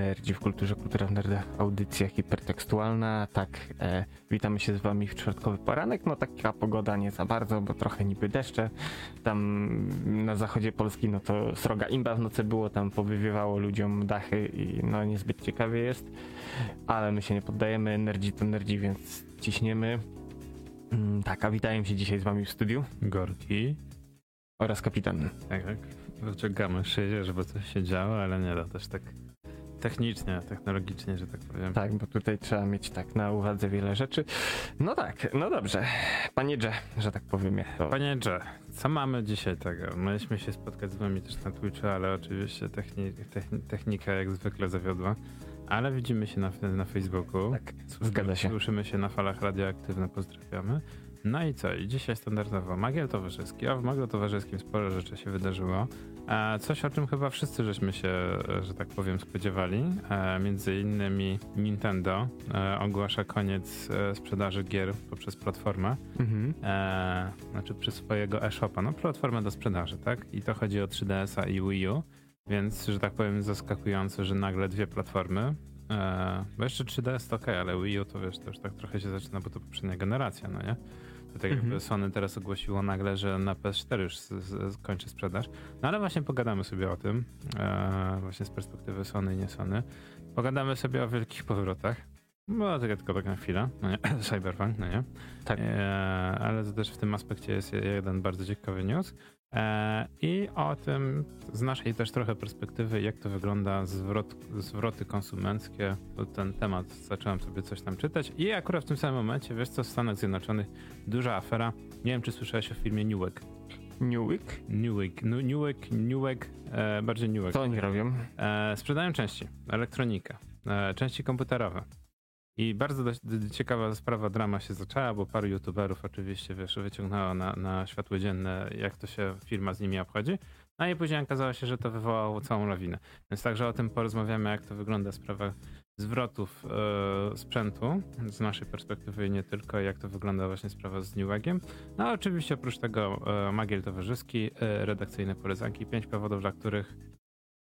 Nerdzi w kulturze, kultura w nerdach, audycja hipertekstualna. Tak, e, witamy się z wami w czwartkowy poranek. No taka pogoda nie za bardzo, bo trochę niby deszcze. Tam na zachodzie Polski no to sroga imba w nocy było, tam powywiewało ludziom dachy i no niezbyt ciekawie jest. Ale my się nie poddajemy, nerdzi to nerdzi, więc ciśniemy. Mm, tak, a witają się dzisiaj z wami w studiu Gorki. oraz kapitan. Tak, tak. Wyciągamy szyję, żeby coś się działo, ale nie da też tak technicznie, technologicznie, że tak powiem. Tak, bo tutaj trzeba mieć tak na uwadze wiele rzeczy. No tak, no dobrze. Panie Dże, że tak powiemy. To... Panie Dże, co mamy dzisiaj tego? Mieliśmy się spotkać z wami też na Twitchu, ale oczywiście techni techni technika jak zwykle zawiodła. Ale widzimy się na, na Facebooku. Tak, zgadza się. Słyszymy się na falach radioaktywne, pozdrawiamy. No i co? I dzisiaj standardowo Magiel Towarzyski, a w Magiel Towarzyskim sporo rzeczy się wydarzyło. E, coś o czym chyba wszyscy żeśmy się, e, że tak powiem, spodziewali. E, między innymi Nintendo ogłasza koniec sprzedaży gier poprzez platformę. Mhm. Znaczy przez swojego e-shopa, no platformę do sprzedaży, tak? I to chodzi o 3DS-a i Wii U, więc, że tak powiem, zaskakujące, że nagle dwie platformy. Bo jeszcze 3DS to ok, ale Wii U to wiesz, to już tak trochę się zaczyna, bo to poprzednia generacja, no nie? Tak jakby Mhm. Sony teraz ogłosiło nagle, że na PS4 już kończy sprzedaż. No ale właśnie pogadamy sobie o tym, e, właśnie z perspektywy Sony i nie Sony. Pogadamy sobie o wielkich powrotach. No tylko, tylko tak na chwilę, no nie? Cyberpunk, no nie? Tak. E, ale to też w tym aspekcie jest jeden bardzo ciekawy news. E, I o tym z naszej też trochę perspektywy, jak to wygląda zwrot, zwroty konsumenckie. Ten temat zacząłem sobie coś tam czytać i akurat w tym samym momencie, wiesz co, w Stanach Zjednoczonych duża afera. Nie wiem, czy słyszałeś o filmie Newegg. Newwick? Newegg, Nu- Newegg, Newegg, e, bardziej Newegg. Co oni robią? E, sprzedają części, elektronikę, e, części komputerowe. I bardzo dość, d- ciekawa sprawa, drama się zaczęła, bo paru youtuberów oczywiście, wiesz, wyciągnęło na, na światło dzienne, jak to się firma z nimi obchodzi. No i później okazało się, że to wywołało całą lawinę. Więc także o tym porozmawiamy, jak to wygląda sprawa zwrotów e, sprzętu z naszej perspektywy i nie tylko, jak to wygląda właśnie sprawa z Newegiem. No a oczywiście oprócz tego e, Magiel Towarzyski, e, redakcyjne polecanki, pięć powodów, dla których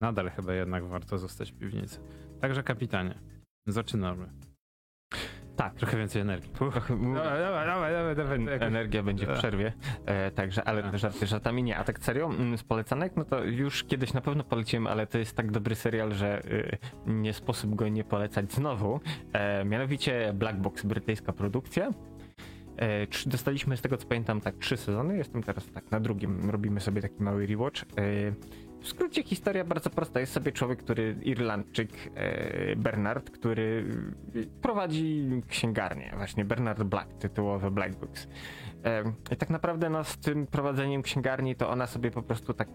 nadal chyba jednak warto zostać w piwnicy. Także kapitanie, zaczynamy. Tak. Trochę więcej energii. Trochę, Dawaj, dawaj, dawaj, Energia będzie w przerwie, e, także, ale Tak. żarty żartami nie. A tak serio, mm, z polecanek, no to już kiedyś na pewno poleciłem, ale to jest tak dobry serial, że y, nie sposób go nie polecać znowu. E, mianowicie Black Box, brytyjska produkcja. E, dostaliśmy z tego co pamiętam tak trzy sezony, jestem teraz tak na drugim, robimy sobie taki mały rewatch. E, w skrócie historia bardzo prosta. Jest sobie człowiek, który, Irlandczyk, e, Bernard, który prowadzi księgarnię, właśnie Bernard Black, tytułowy Black Books. E, I tak naprawdę no, z tym prowadzeniem księgarni to ona sobie po prostu tak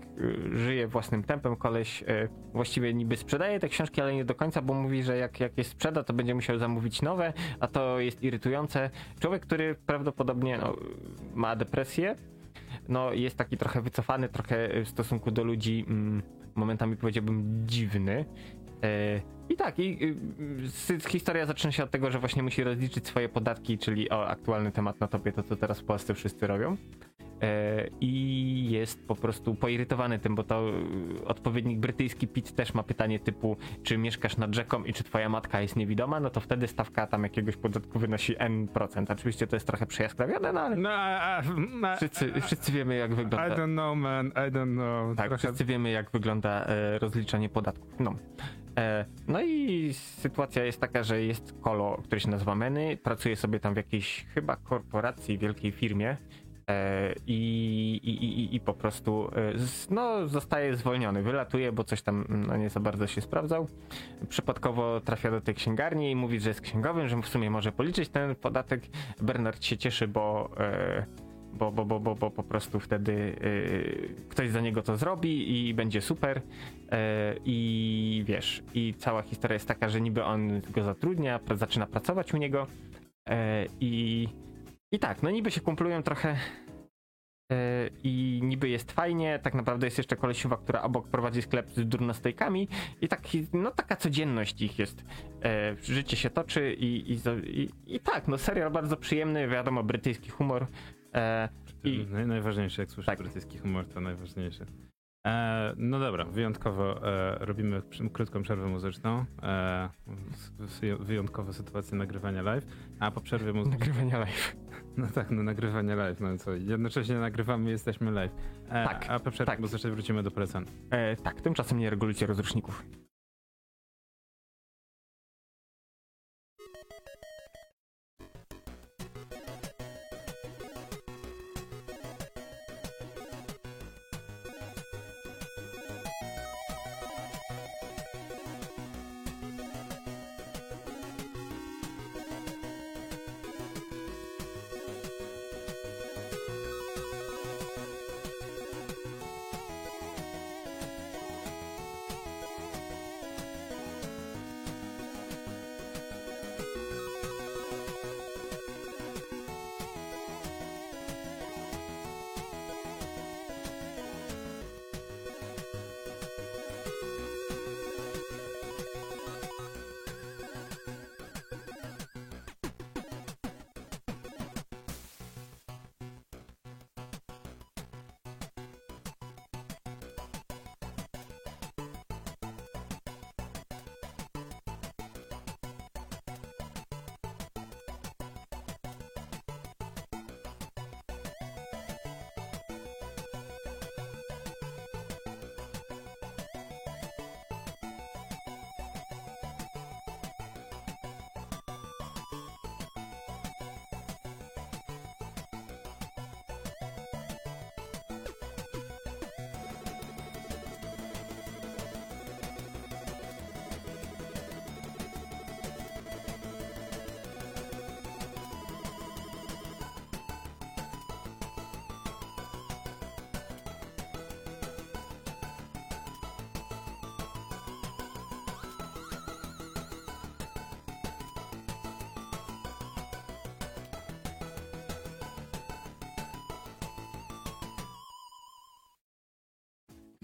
żyje własnym tempem. Koleś e, właściwie niby sprzedaje te książki, ale nie do końca, bo mówi, że jak, jak je sprzeda, to będzie musiał zamówić nowe, a to jest irytujące. Człowiek, który prawdopodobnie no, ma depresję, no jest taki trochę wycofany, trochę w stosunku do ludzi mm, momentami powiedziałbym dziwny. E, I tak, i y, y, historia zaczyna się od tego, że właśnie musi rozliczyć swoje podatki, czyli o aktualny temat na topie, to co teraz w Polsce wszyscy robią. E, I jest po prostu poirytowany tym, bo to y, odpowiednik brytyjski PIT też ma pytanie typu, czy mieszkasz nad rzeką i czy twoja matka jest niewidoma, no to wtedy stawka tam jakiegoś podatku wynosi N%. Oczywiście to jest trochę przejaskrawione, no ale No, wszyscy, wszyscy wiemy jak I wygląda. don't know, man, I don't know. Tak, Trochę- wszyscy wiemy, jak wygląda e, rozliczanie podatków. No. E, no i sytuacja jest taka, że jest kolo, który się nazywa Meny, pracuje sobie tam w jakiejś chyba korporacji, wielkiej firmie. E, i, i, i, po prostu e, no, zostaje zwolniony, wylatuje, bo coś tam no, nie za bardzo się sprawdzał. Przypadkowo trafia do tej księgarni i mówi, że jest księgowym, że w sumie może policzyć ten podatek. Bernard się cieszy, bo e, bo, bo, bo, bo, bo po prostu wtedy y, ktoś za niego to zrobi i będzie super. E, I wiesz, i cała historia jest taka, że niby on go zatrudnia, zaczyna pracować u niego e, i, i tak, no niby się kumplują trochę e, i niby jest fajnie, tak naprawdę jest jeszcze kolesiuwa, która obok prowadzi sklep z durnostojkami i taki, no taka codzienność ich jest. E, życie się toczy i, i, i, i tak, no serial bardzo przyjemny, wiadomo, brytyjski humor. E, i- Naj, najważniejsze, jak słyszę Tak. brytyjski humor, to najważniejsze. E, no dobra, wyjątkowo e, robimy krótką przerwę muzyczną. E, s- s- wyjątkowa sytuacja nagrywania live, a po przerwie muzycznej. Nagrywania live. No tak, no nagrywanie live, no co, jednocześnie nagrywamy jesteśmy live. E, Tak, A po przerwie tak. muzycznej wrócimy do polecanych. E, tak, tymczasem nie regulujcie rozruszników.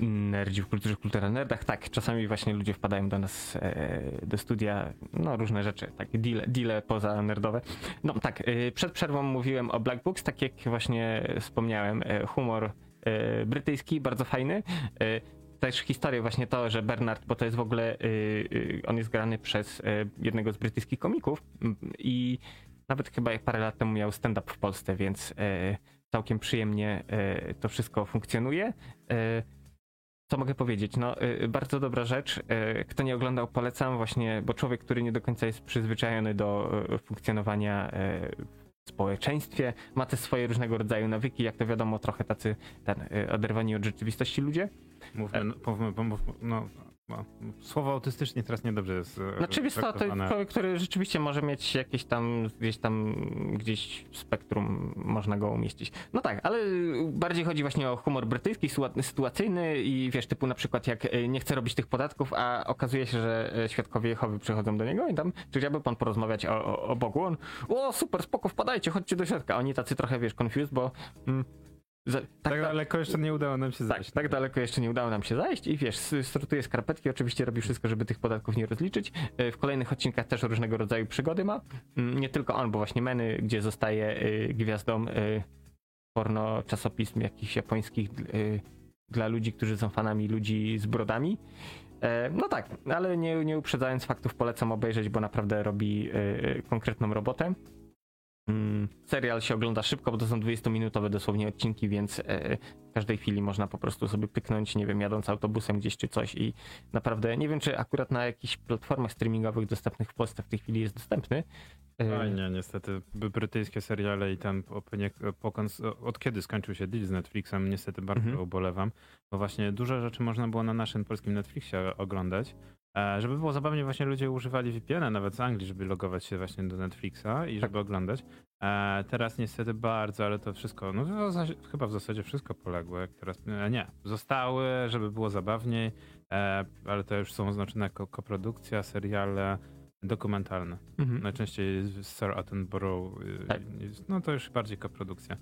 Nerdzi w kulturze, kultura nerdach. Tak, czasami właśnie ludzie wpadają do nas e, do studia, no różne rzeczy, tak, deale, deale poza nerdowe. No tak, e, przed przerwą mówiłem o Black Books, tak jak właśnie wspomniałem, e, humor e, brytyjski, bardzo fajny. E, też historię właśnie to, że Bernard, bo to jest w ogóle, e, on jest grany przez jednego z brytyjskich komików i nawet chyba parę lat temu miał stand-up w Polsce, więc całkiem przyjemnie to wszystko funkcjonuje. Co mogę powiedzieć? No, y, bardzo dobra rzecz. Y, Kto nie oglądał, polecam właśnie, bo człowiek, który nie do końca jest przyzwyczajony do y, funkcjonowania y, w społeczeństwie, ma te swoje różnego rodzaju nawyki, jak to wiadomo, trochę tacy ten, y, oderwani od rzeczywistości ludzie. Mówmy, no, mówmy, bo mów, no, no, słowo autystycznie teraz niedobrze jest e, Znaczy to jest traktowane. człowiek, który rzeczywiście może mieć jakieś tam, gdzieś tam, gdzieś spektrum można go umieścić. No tak, ale bardziej chodzi właśnie o humor brytyjski, sytua- sytuacyjny i wiesz, typu na przykład jak e, nie chce robić tych podatków, a okazuje się, że e, świadkowie Jehowy przychodzą do niego i tam, czy chciałby pan porozmawiać o, o, o Bogu? On, o super, spoko, wpadajcie, chodźcie do środka. Oni tacy trochę, wiesz, confused, bo... Mm, Tak da- daleko jeszcze nie udało nam się tak, zajść. tak daleko jeszcze nie udało nam się zajść i wiesz, sortuje skarpetki, oczywiście robi wszystko, żeby tych podatków nie rozliczyć. E, W kolejnych odcinkach też różnego rodzaju przygody ma. Mm, Nie tylko on, bo właśnie Meny, gdzie zostaje e, gwiazdą e, porno czasopism jakichś japońskich dla ludzi, którzy są fanami ludzi z brodami. No tak, ale nie, nie uprzedzając faktów, polecam obejrzeć, bo naprawdę robi konkretną robotę. Mm, Serial się ogląda szybko, bo to są 20-minutowe dosłownie odcinki, więc e, w każdej chwili można po prostu sobie pyknąć, nie wiem, jadąc autobusem gdzieś czy coś i naprawdę nie wiem, czy akurat na jakichś platformach streamingowych dostępnych w Polsce w tej chwili jest dostępny. E, Oj, nie, niestety. Brytyjskie seriale i tam od kiedy skończył się deal z Netflixem, niestety bardzo Mhm. ubolewam, bo właśnie dużo rzeczy można było na naszym polskim Netflixie oglądać. E, żeby było zabawnie, właśnie ludzie używali VPN-a nawet z Anglii, żeby logować się właśnie do Netflixa i żeby oglądać. E, teraz niestety bardzo, ale to wszystko, no to w zasadzie, chyba w zasadzie wszystko poległo, jak teraz, e, nie, zostały, żeby było zabawniej, ale to już są oznaczone jako koprodukcja, seriale dokumentalne. mhm. Najczęściej z Sir Attenborough. y, Tak. No to już bardziej koprodukcja.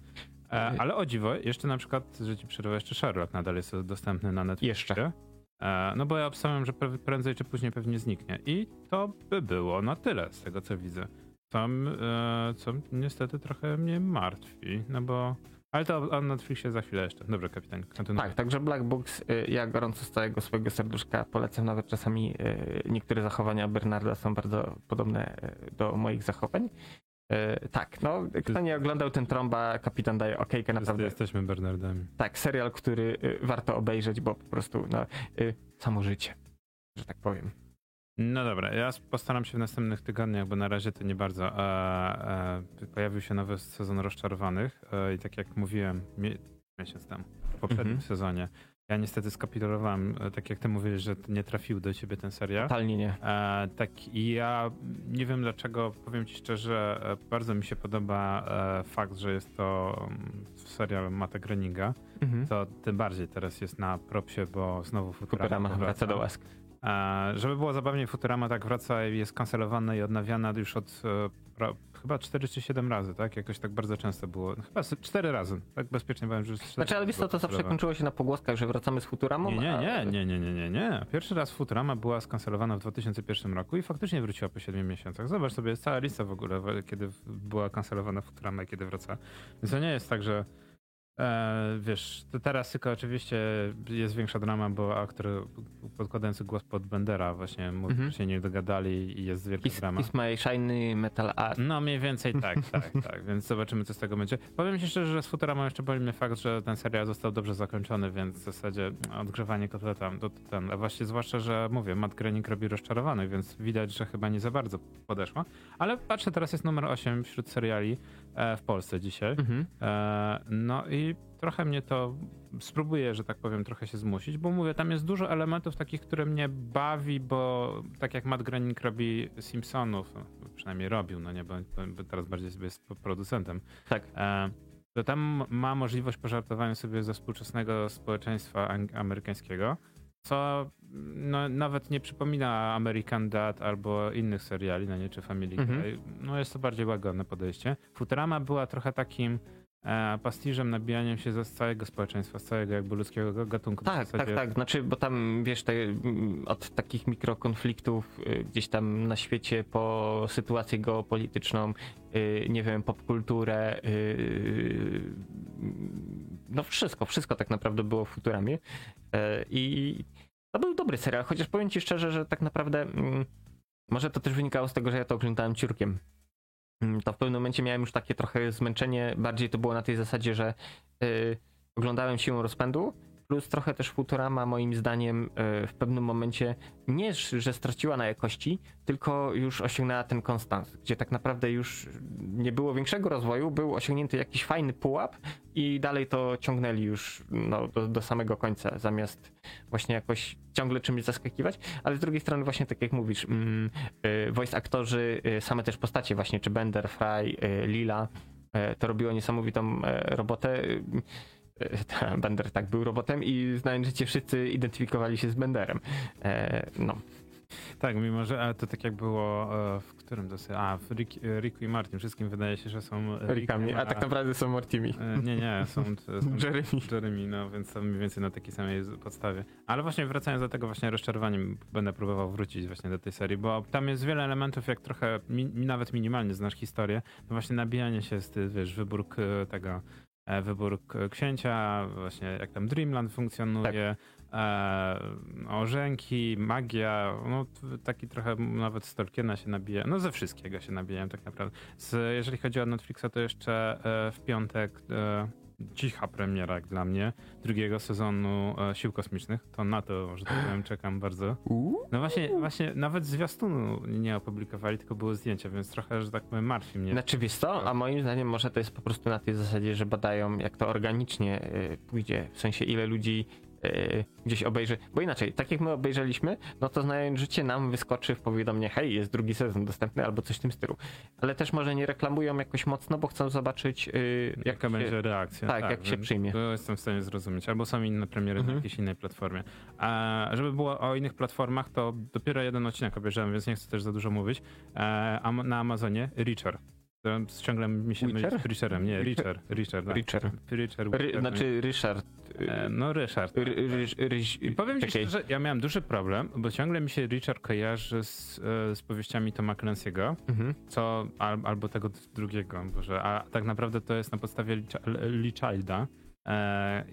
Ale o dziwo, jeszcze na przykład, że ci przerwę, jeszcze Sherlock nadal jest dostępny na Netflixie. Jeszcze. E, no bo ja obstawiam, że prędzej czy później pewnie zniknie. I to by było na tyle z tego, co widzę. Tam, e, co niestety trochę mnie martwi, no bo Ale to o Netflixie za chwilę jeszcze. Dobra, kapitan, kontynuuj. Tak, także Black Box y, ja gorąco z całego swojego serduszka polecam. Nawet czasami y, niektóre zachowania Bernarda są bardzo podobne y, do moich zachowań. Y, Tak, no kto nie oglądał ten trąba, kapitan daje okejkę, naprawdę. jesteśmy Bernardami. Tak, serial, który y, warto obejrzeć, bo po prostu no, y, samo życie, że tak powiem. No dobra, ja postaram się w następnych tygodniach, bo na razie to nie bardzo. E, e, pojawił się nowy sezon rozczarowanych e, i tak jak mówiłem mie miesiąc temu, w poprzednim Mhm. sezonie, ja niestety skapitulowałem, e, tak jak ty mówiłeś, że nie trafił do ciebie ten serial. Totalnie nie. E, tak i ja nie wiem dlaczego, powiem ci szczerze, e, bardzo mi się podoba e, fakt, że jest to mm, serial Mata Groeninga. Mhm. To tym bardziej teraz jest na propsie, bo znowu Futurama, Futurama wraca do łask. E, żeby było zabawniej, Futurama tak wraca i jest kancelowana i odnawiana już od e, pra, chyba 4 czy 7 razy, tak? Jakoś tak bardzo często było. No, Chyba 4 razy, tak bezpiecznie powiem, że Znaczy, ale wiesz było to zawsze kończyło się na pogłoskach, że wracamy z Futuramą. Nie, nie, nie, nie, nie, nie, nie. Pierwszy raz Futurama była skancelowana w 2001 roku i faktycznie wróciła po 7 miesiącach. Zobacz sobie, jest cała lista w ogóle, kiedy była kancelowana Futurama i kiedy wraca. Więc to nie jest tak, że e, wiesz, to teraz tylko oczywiście jest większa drama, bo aktor podkładający głos pod Bendera właśnie Mhm. się nie dogadali i jest wielka Kiss, drama. Kiss My Shiny Metal Art. No mniej więcej tak, tak, tak, więc zobaczymy co z tego będzie. Powiem ci szczerze, że z Futurama jeszcze boli mnie fakt, że ten serial został dobrze zakończony, więc w zasadzie odgrzewanie kotleta, to ten, a właśnie zwłaszcza, że mówię, Matt Groening robi rozczarowany, więc widać, że chyba nie za bardzo podeszło. Ale patrzę, teraz jest numer 8 wśród seriali e, w Polsce dzisiaj. Mhm. E, no i trochę mnie to spróbuję, że tak powiem, trochę się zmusić, bo mówię, tam jest dużo elementów takich, które mnie bawi, bo tak jak Matt Groening robi Simpsonów, przynajmniej robił, no nie, bo, bo teraz bardziej sobie jest producentem, Tak. e, to tam ma możliwość pożartowania sobie ze współczesnego społeczeństwa amerykańskiego, co no, nawet nie przypomina American Dad albo innych seriali, no nie, czy Family Mhm. Guy. No jest to bardziej łagodne podejście. Futurama była trochę takim e, pastiżem, nabijaniem się ze z całego społeczeństwa, z całego jakby ludzkiego gatunku. Tak, tak, tak. Znaczy, bo tam wiesz, te, mm, od takich mikrokonfliktów y, gdzieś tam na świecie po sytuację geopolityczną, y, nie wiem, popkulturę, y, no wszystko, wszystko tak naprawdę było w Futuramie. I to był dobry serial, chociaż powiem ci szczerze, że tak naprawdę mm, może to też wynikało z tego, że ja to oglądałem ciurkiem. Mm, To w pewnym momencie miałem już takie trochę zmęczenie, bardziej to było na tej zasadzie, że y, oglądałem siłą rozpędu, plus trochę też Futurama moim zdaniem y, w pewnym momencie nie, że straciła na jakości, tylko już osiągnęła ten konstans, gdzie tak naprawdę już nie było większego rozwoju, był osiągnięty jakiś fajny pułap i dalej to ciągnęli już no, do, do samego końca, zamiast właśnie jakoś ciągle czymś zaskakiwać, ale z drugiej strony właśnie tak jak mówisz, mm, y, voice aktorzy, y, same też postacie właśnie, czy Bender, Fry, Lila, to robiło niesamowitą e, robotę. Bender tak był robotem i znając życie wszyscy identyfikowali się z Benderem. E, no. Tak, mimo że ale to tak jak było e, w którym sobie, a w Rick, e, Ricku i Martin, wszystkim wydaje się, że są Rikami, Rickiem, a tak naprawdę są Mortimi. e, Nie, nie, są, są Jeremy. Jeremy, no więc to mniej więcej na takiej samej podstawie. Ale właśnie wracając do tego właśnie rozczarowaniem, będę próbował wrócić właśnie do tej serii, bo tam jest wiele elementów, jak trochę, mi, nawet minimalnie znasz historię, to właśnie nabijanie się z, ty, wiesz, wybór tego, wybór k- księcia, właśnie jak tam Dreamland funkcjonuje, e, orzenki, magia, no taki trochę nawet z Tolkiena się nabija, no ze wszystkiego się nabijałem tak naprawdę. Z, jeżeli chodzi o Netflixa, to jeszcze e, w piątek e, cicha premiera jak dla mnie drugiego sezonu e, Sił Kosmicznych. To na to, że tak powiem, czekam bardzo. No właśnie, właśnie nawet zwiastunu nie opublikowali, tylko były zdjęcia, więc trochę, że tak powiem, martwi mnie. Znaczy wiesz co, a moim zdaniem może to jest po prostu na tej zasadzie, że badają jak to organicznie y, pójdzie, w sensie ile ludzi y, gdzieś obejrzy, bo inaczej, tak jak my obejrzeliśmy, no to znając życie nam wyskoczy w powiadomienie, hej, jest drugi sezon dostępny albo coś w tym stylu. Ale też może nie reklamują jakoś mocno, bo chcą zobaczyć y, jak Jaka się, będzie reakcja? tak, jak się przyjmie. To jestem w stanie zrozumieć. Albo są inne premiery Mhm. na jakiejś innej platformie. A żeby było o innych platformach, to dopiero jeden odcinek obejrzałem, więc nie chcę też za dużo mówić. E, am- na Amazonie Reacher. Ciągle mi się myli z Richardem. Nie, Richard. Richard, tak. Richard. Richard Ry, znaczy Ryszard. E, No, Ryszard. Ry, ry, ry, I powiem ci czekaj. szczerze, ja miałem duży problem, bo ciągle mi się Richard kojarzy z, e, z powieściami Toma Clancy'ego, Mhm. co, al, albo tego drugiego, Boże, a tak naprawdę to jest na podstawie Lee Chi- Lee Childa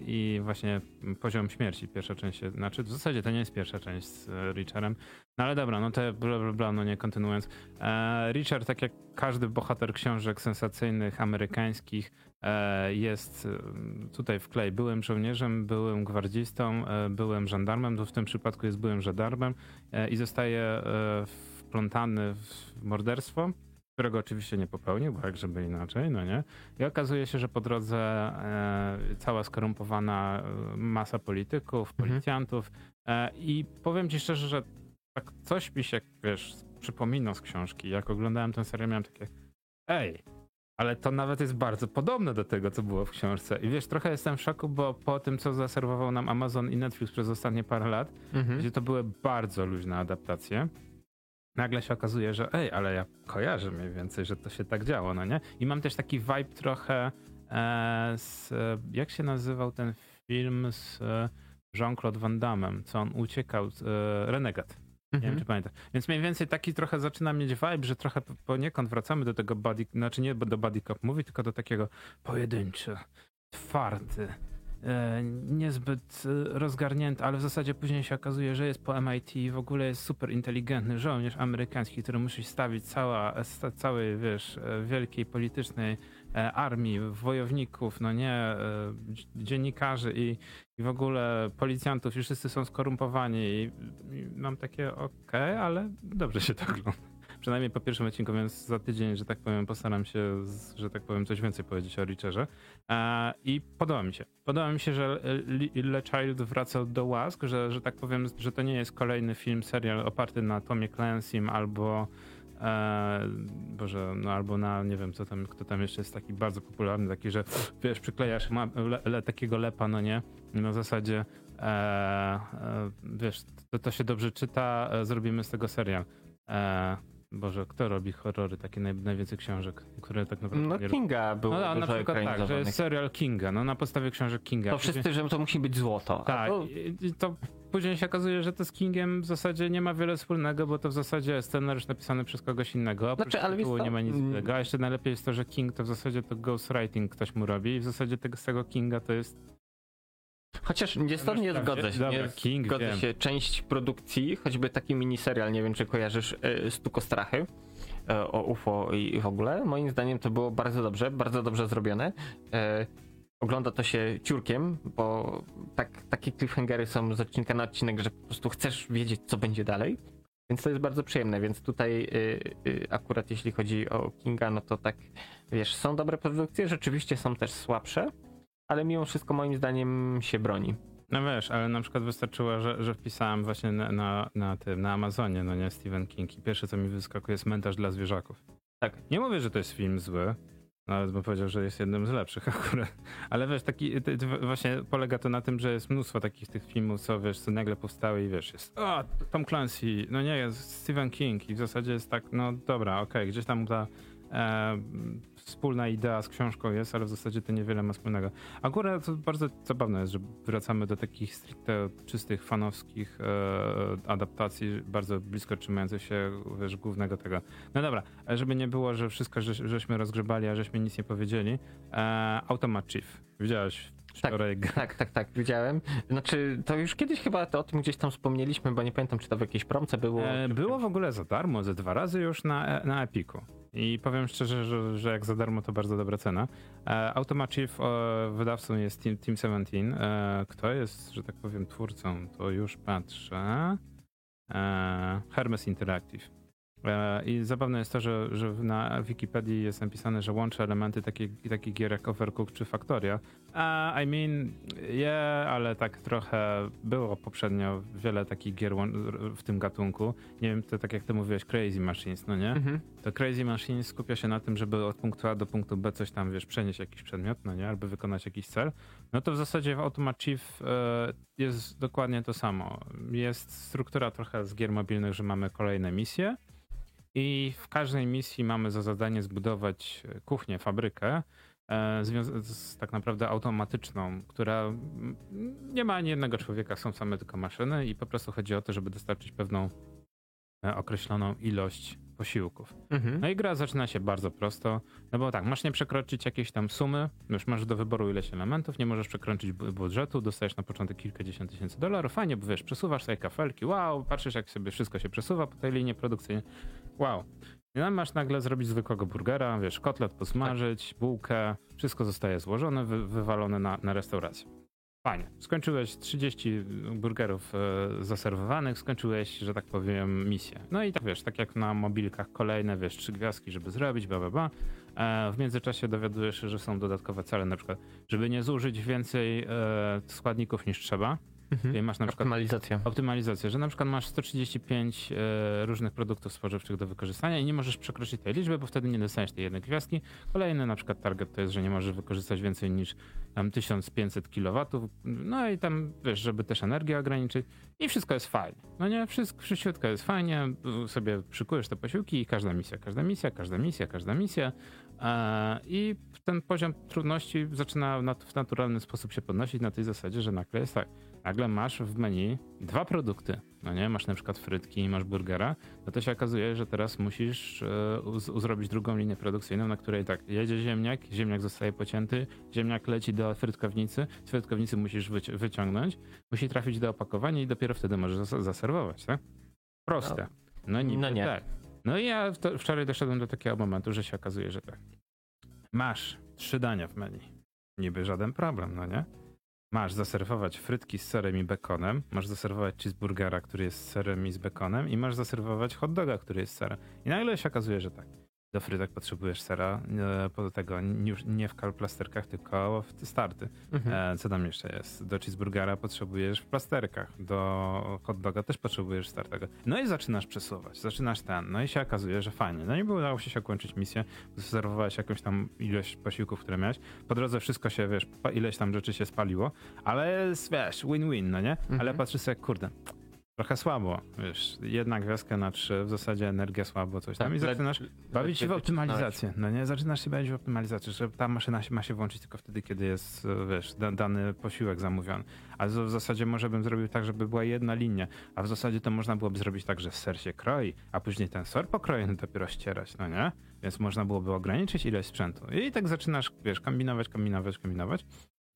i właśnie Poziom Śmierci, pierwsza część, znaczy w zasadzie to nie jest pierwsza część z e, Richardem, no ale dobra, no to bla bla bla, no nie kontynuując. E, Richard, tak jak każdy bohater książek sensacyjnych, amerykańskich, e, jest e, tutaj w klej. Byłem żołnierzem, byłem gwardzistą, e, byłem żandarmem, to w tym przypadku jest byłem żandarmem e, i zostaje e, wplątany w morderstwo, którego oczywiście nie popełnił, bo jak żeby inaczej, no nie. I okazuje się, że po drodze e, cała skorumpowana e, masa polityków, Mhm. policjantów e, i powiem ci szczerze, że tak coś mi się, wiesz, przypomina z książki. Jak oglądałem tę serię, miałem takie ej, ale to nawet jest bardzo podobne do tego, co było w książce. I wiesz, trochę jestem w szoku, bo po tym, co zaserwował nam Amazon i Netflix przez ostatnie parę lat, Mhm. gdzie to były bardzo luźne adaptacje, nagle się okazuje, że ej, ale ja kojarzę mniej więcej, że to się tak działo, no nie? I mam też taki vibe trochę e, z, jak się nazywał ten film z e, Jean-Claude Van Damme, co on uciekał, z, e, Renegat. Nie wiem, Mhm. czy pamiętasz. Więc mniej więcej taki trochę zaczyna mieć vibe, że trochę poniekąd wracamy do tego body, znaczy nie do body cop movie, tylko do takiego pojedynczy, twardy, niezbyt e, rozgarnięty, ale w zasadzie później się okazuje, że jest po MIT i w ogóle jest super inteligentny żołnierz amerykański, który musi stawić cała, całej, wiesz, e, wielkiej politycznej e, armii, wojowników, no nie, e, dz- dziennikarzy i, i w ogóle policjantów i wszyscy są skorumpowani i, i mam takie okej, ale dobrze się to ogląda. Przynajmniej po pierwszym odcinku, więc za tydzień, że tak powiem, postaram się, że tak powiem, coś więcej powiedzieć o Richerze. E, I podoba mi się. Podoba mi się, że Le- Child wracał do łask, że, że tak powiem, że to nie jest kolejny film, serial oparty na Tomie Clancy'm albo e, Boże, no albo na, nie wiem, co tam, kto tam jeszcze jest taki bardzo popularny, taki, że wiesz, przyklejasz ma, le, le, takiego lepa, no nie? Na zasadzie e, e, wiesz, to, to się dobrze czyta, e, zrobimy z tego serial. Boże, kto robi horrory, takie naj, najwięcej książek, które tak naprawdę No nie Kinga był no, na przykład tak, że jest serial Kinga, no na podstawie książek Kinga. To wszyscy, że to musi być złoto. A Tak, to- to później się okazuje, że to z Kingiem w zasadzie nie ma wiele wspólnego, bo to w zasadzie scenariusz napisany przez kogoś innego. Oprócz Znaczy, ale tytułu co, nie ma nic mm. innego. A jeszcze najlepiej jest to, że King to w zasadzie to ghostwriting ktoś mu robi i w zasadzie tego, z tego Kinga to jest... Chociaż nie Dobra, zgodzę się. dobra, nie King, zgodzę wiem. się. Część produkcji, choćby taki miniserial, nie wiem czy kojarzysz, e, Stuko Strachy e, o UFO i w ogóle. Moim zdaniem to było bardzo dobrze, bardzo dobrze zrobione. E, Ogląda to się ciurkiem, bo tak, takie cliffhangery są z odcinka na odcinek, że po prostu chcesz wiedzieć, co będzie dalej. Więc to jest bardzo przyjemne, więc tutaj akurat jeśli chodzi o Kinga, no to tak, wiesz, są dobre produkcje, rzeczywiście są też słabsze, ale mimo wszystko moim zdaniem się broni. No wiesz, ale na przykład wystarczyło, że, że wpisałem właśnie na, na, na tym, na Amazonie, no nie, Stephen King i pierwsze co mi wyskakuje jest Mentarz dla zwierzaków. Tak. Nie mówię, że to jest film zły, nawet bym powiedział, że jest jednym z lepszych akurat, ale wiesz, taki, ty, ty, właśnie polega to na tym, że jest mnóstwo takich tych filmów, co wiesz, co nagle powstały i wiesz, jest o, Tom Clancy, no nie, jest Stephen King i w zasadzie jest tak, no dobra, okej, gdzieś tam ta e, wspólna idea z książką jest, ale w zasadzie to niewiele ma wspólnego. Akurat to bardzo zabawne jest, że wracamy do takich stricte czystych, fanowskich e, adaptacji, bardzo blisko trzymających się, wiesz, głównego tego. No dobra, żeby nie było, że wszystko żeś, żeśmy rozgrzebali, a żeśmy nic nie powiedzieli. E, Automat Chief. Widziałeś wczoraj? Tak, tak, tak, widziałem. Znaczy, to już kiedyś chyba to o tym gdzieś tam wspomnieliśmy, bo nie pamiętam, czy to w jakiejś promce było. E, było w ogóle za darmo, ze dwa razy już na, na Epiku. I powiem szczerze, że, że jak za darmo to bardzo dobra cena. E, e, wydawcą jest Team, Team 17. E, kto jest, że tak powiem, twórcą? To już patrzę. E, Hermes Interactive. E, I zabawne jest to, że, że na Wikipedii jest napisane, że łączy elementy takich, takich gier jak Overcooked czy Factoria. A, I mean, yeah, ale tak trochę było poprzednio wiele takich gier w tym gatunku. Nie wiem, to tak jak ty mówiłeś, Crazy Machines, no nie? Mhm. To Crazy Machines skupia się na tym, żeby od punktu A do punktu B coś tam, wiesz, przenieść jakiś przedmiot, no nie? Albo wykonać jakiś cel. No to w zasadzie w Automat Chief e, jest dokładnie to samo. Jest struktura trochę z gier mobilnych, że mamy kolejne misje I w każdej misji mamy za zadanie zbudować kuchnię, fabrykę, e, z tak naprawdę automatyczną, która nie ma ani jednego człowieka, są same tylko maszyny i po prostu chodzi o to, żeby dostarczyć pewną e, określoną ilość posiłków. Mhm. No i gra zaczyna się bardzo prosto, no bo tak, masz nie przekroczyć jakiejś tam sumy, już masz do wyboru ileś elementów, nie możesz przekroczyć bu- budżetu, dostajesz na początek kilkadziesiąt tysięcy dolarów, fajnie, bo wiesz, przesuwasz sobie kafelki, wow, patrzysz jak sobie wszystko się przesuwa po tej linii produkcyjnej, wow. I tam masz nagle zrobić zwykłego burgera, wiesz, kotlet posmażyć, bułkę, wszystko zostaje złożone, wy, wywalone na, na restaurację. Fajnie. Skończyłeś 30 burgerów e, zaserwowanych, skończyłeś, że tak powiem, misję. No i tak wiesz, tak jak na mobilkach kolejne, wiesz, trzy gwiazdki, żeby zrobić, bla, bla, bla. E, w międzyczasie dowiadujesz się, że są dodatkowe cele, na przykład, żeby nie zużyć więcej e, składników niż trzeba. Mhm. masz na przykład Optymalizacja. optymalizację, że na przykład masz 135 e, różnych produktów spożywczych do wykorzystania i nie możesz przekroczyć tej liczby, bo wtedy nie dostaniesz tej jednej gwiazdki. Kolejny na przykład target to jest, że nie możesz wykorzystać więcej niż tam 1500 kW. No i tam wiesz, żeby też energię ograniczyć i wszystko jest fajnie. No nie, wszystko, wszystko jest fajnie, sobie szykujesz te posiłki i każda misja, każda misja, każda misja, każda misja. E, I ten poziom trudności zaczyna w naturalny sposób się podnosić na tej zasadzie, że nagle jest tak, nagle masz w menu dwa produkty, no nie, masz na przykład frytki i masz burgera, no to się okazuje, że teraz musisz uz- zrobić drugą linię produkcyjną, na której tak, jedzie ziemniak, ziemniak zostaje pocięty, ziemniak leci do frytkownicy, z frytkownicy musisz wyci- wyciągnąć, musi trafić do opakowania i dopiero wtedy możesz zas- zaserwować, tak? Proste. No, niby no nie. tak. No i ja to, wczoraj doszedłem do takiego momentu, że się okazuje, że tak. Masz trzy dania w menu. Niby żaden problem, no nie? Masz zaserwować frytki z serem i bekonem, masz zaserwować cheeseburgera, który jest serem i z bekonem i masz zaserwować hot doga, który jest serem. I nagle się okazuje, że tak. Do frytek potrzebujesz sera, e, po tego nie, już nie w kalplasterkach, tylko w starty. Mhm. E, co tam jeszcze jest? Do cheeseburgera potrzebujesz w plasterkach, do hot doga też potrzebujesz startego. No i zaczynasz przesuwać, zaczynasz ten, no i się okazuje, że fajnie. No i udało się się kończyć misję, zaserwowałeś jakąś tam ilość posiłków, które miałeś. Po drodze wszystko się, wiesz, ileś tam rzeczy się spaliło, ale wiesz, win-win, no nie? Ale Mhm. patrzysz sobie, kurde, trochę słabo, wiesz, jedna gwiazdka na trzy, w zasadzie energia słabo, coś tam Tak, i le- zaczynasz Bawić się w optymalizację, no nie? Zaczynasz się bawić w optymalizację, że ta maszyna się ma się włączyć tylko wtedy, kiedy jest, wiesz, da, dany posiłek zamówiony. A z- w zasadzie może bym zrobił tak, żeby była jedna linia, a w zasadzie to można byłoby zrobić tak, że ser się kroi, a później ten ser pokrojony dopiero ścierać, no nie? Więc można byłoby ograniczyć ilość sprzętu. I tak zaczynasz, wiesz, kombinować, kombinować, kombinować.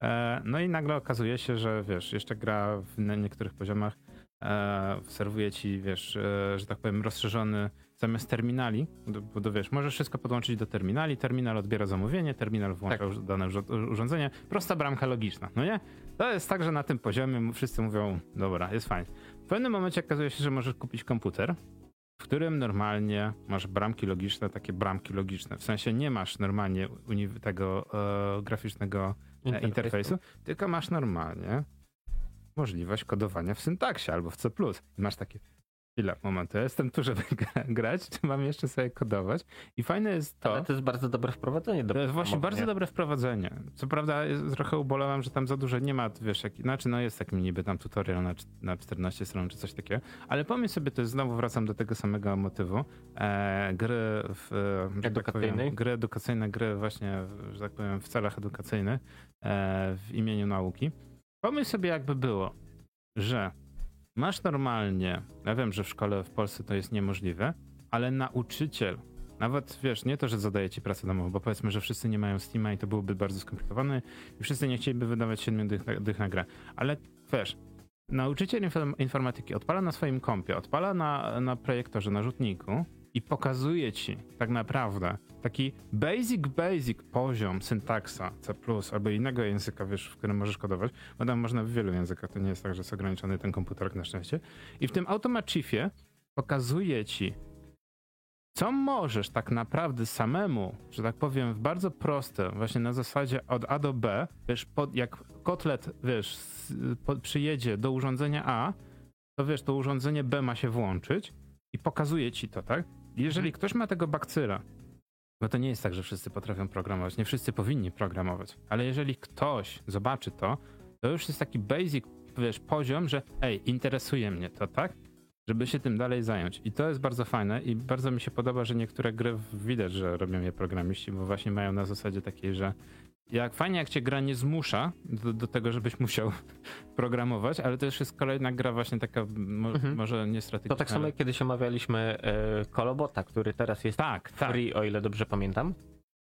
E, no i nagle okazuje się, że wiesz, jeszcze gra w niektórych poziomach e, serwuje ci, wiesz, e, że tak powiem, rozszerzony zamiast terminali, bo do, wiesz, możesz wszystko podłączyć do terminali, terminal odbiera zamówienie, terminal włącza Tak. dane urządzenie, prosta bramka logiczna, no nie? To jest tak, że na tym poziomie wszyscy mówią, dobra, jest fajnie. W pewnym momencie okazuje się, że możesz kupić komputer, w którym normalnie masz bramki logiczne, takie bramki logiczne. W sensie nie masz normalnie tego e, graficznego e, interfejsu, tylko masz normalnie możliwość kodowania w syntaksie albo w C+. I masz takie, chwila, moment, ja jestem tu, żeby gra- grać, czy mam jeszcze sobie kodować? I fajne jest to, Ale to jest bardzo dobre wprowadzenie do to jest właśnie bardzo dobre wprowadzenie. Co prawda jest, trochę ubolewam, że tam za dużo nie ma, wiesz, jak, znaczy no jest taki niby tam tutorial na, na 14 stron czy coś takiego, ale pomyśl sobie, to jest, znowu wracam do tego samego motywu, e, gry w, e, tak Edukacyjnej? powiem, gry edukacyjne, gry właśnie, że tak powiem, w celach edukacyjnych, e, w imieniu nauki. Pomyśl sobie, jakby było, że masz normalnie, ja wiem, że w szkole w Polsce to jest niemożliwe, ale nauczyciel, nawet wiesz, nie to, że zadaje ci pracę domową, bo powiedzmy, że wszyscy nie mają Steama i to byłoby bardzo skomplikowane i wszyscy nie chcieliby wydawać 7 dych, dych na grę, ale wiesz, nauczyciel inform- informatyki odpala na swoim kompie, odpala na, na projektorze, na rzutniku i pokazuje ci tak naprawdę taki basic, basic poziom syntaksa C+, albo innego języka, wiesz, w którym możesz kodować, bo tam można w wielu językach, to nie jest tak, że jest ograniczony ten komputer na szczęście. I w tym Automat Chiefie pokazuje ci, co możesz tak naprawdę samemu, że tak powiem, w bardzo proste, właśnie na zasadzie od A do B, wiesz, pod, jak kotlet, wiesz, s- po, przyjedzie do urządzenia A, to wiesz, to urządzenie B ma się włączyć i pokazuje ci to, tak? Jeżeli ktoś ma tego bakcyla, bo to nie jest tak, że wszyscy potrafią programować, nie wszyscy powinni programować, ale jeżeli ktoś zobaczy to, to już jest taki basic, wiesz, poziom, że ej, interesuje mnie to, tak? żeby się tym dalej zająć. I to jest bardzo fajne i bardzo mi się podoba, że niektóre gry widać, że robią je programiści, bo właśnie mają na zasadzie takiej, że jak fajnie jak cię gra nie zmusza do, do tego, żebyś musiał programować, ale to już jest kolejna gra właśnie taka mo, mhm. może nie strategiczna. To tak samo jak kiedyś omawialiśmy e, Kolobota, który teraz jest tak, tak. free, tak. o ile dobrze pamiętam.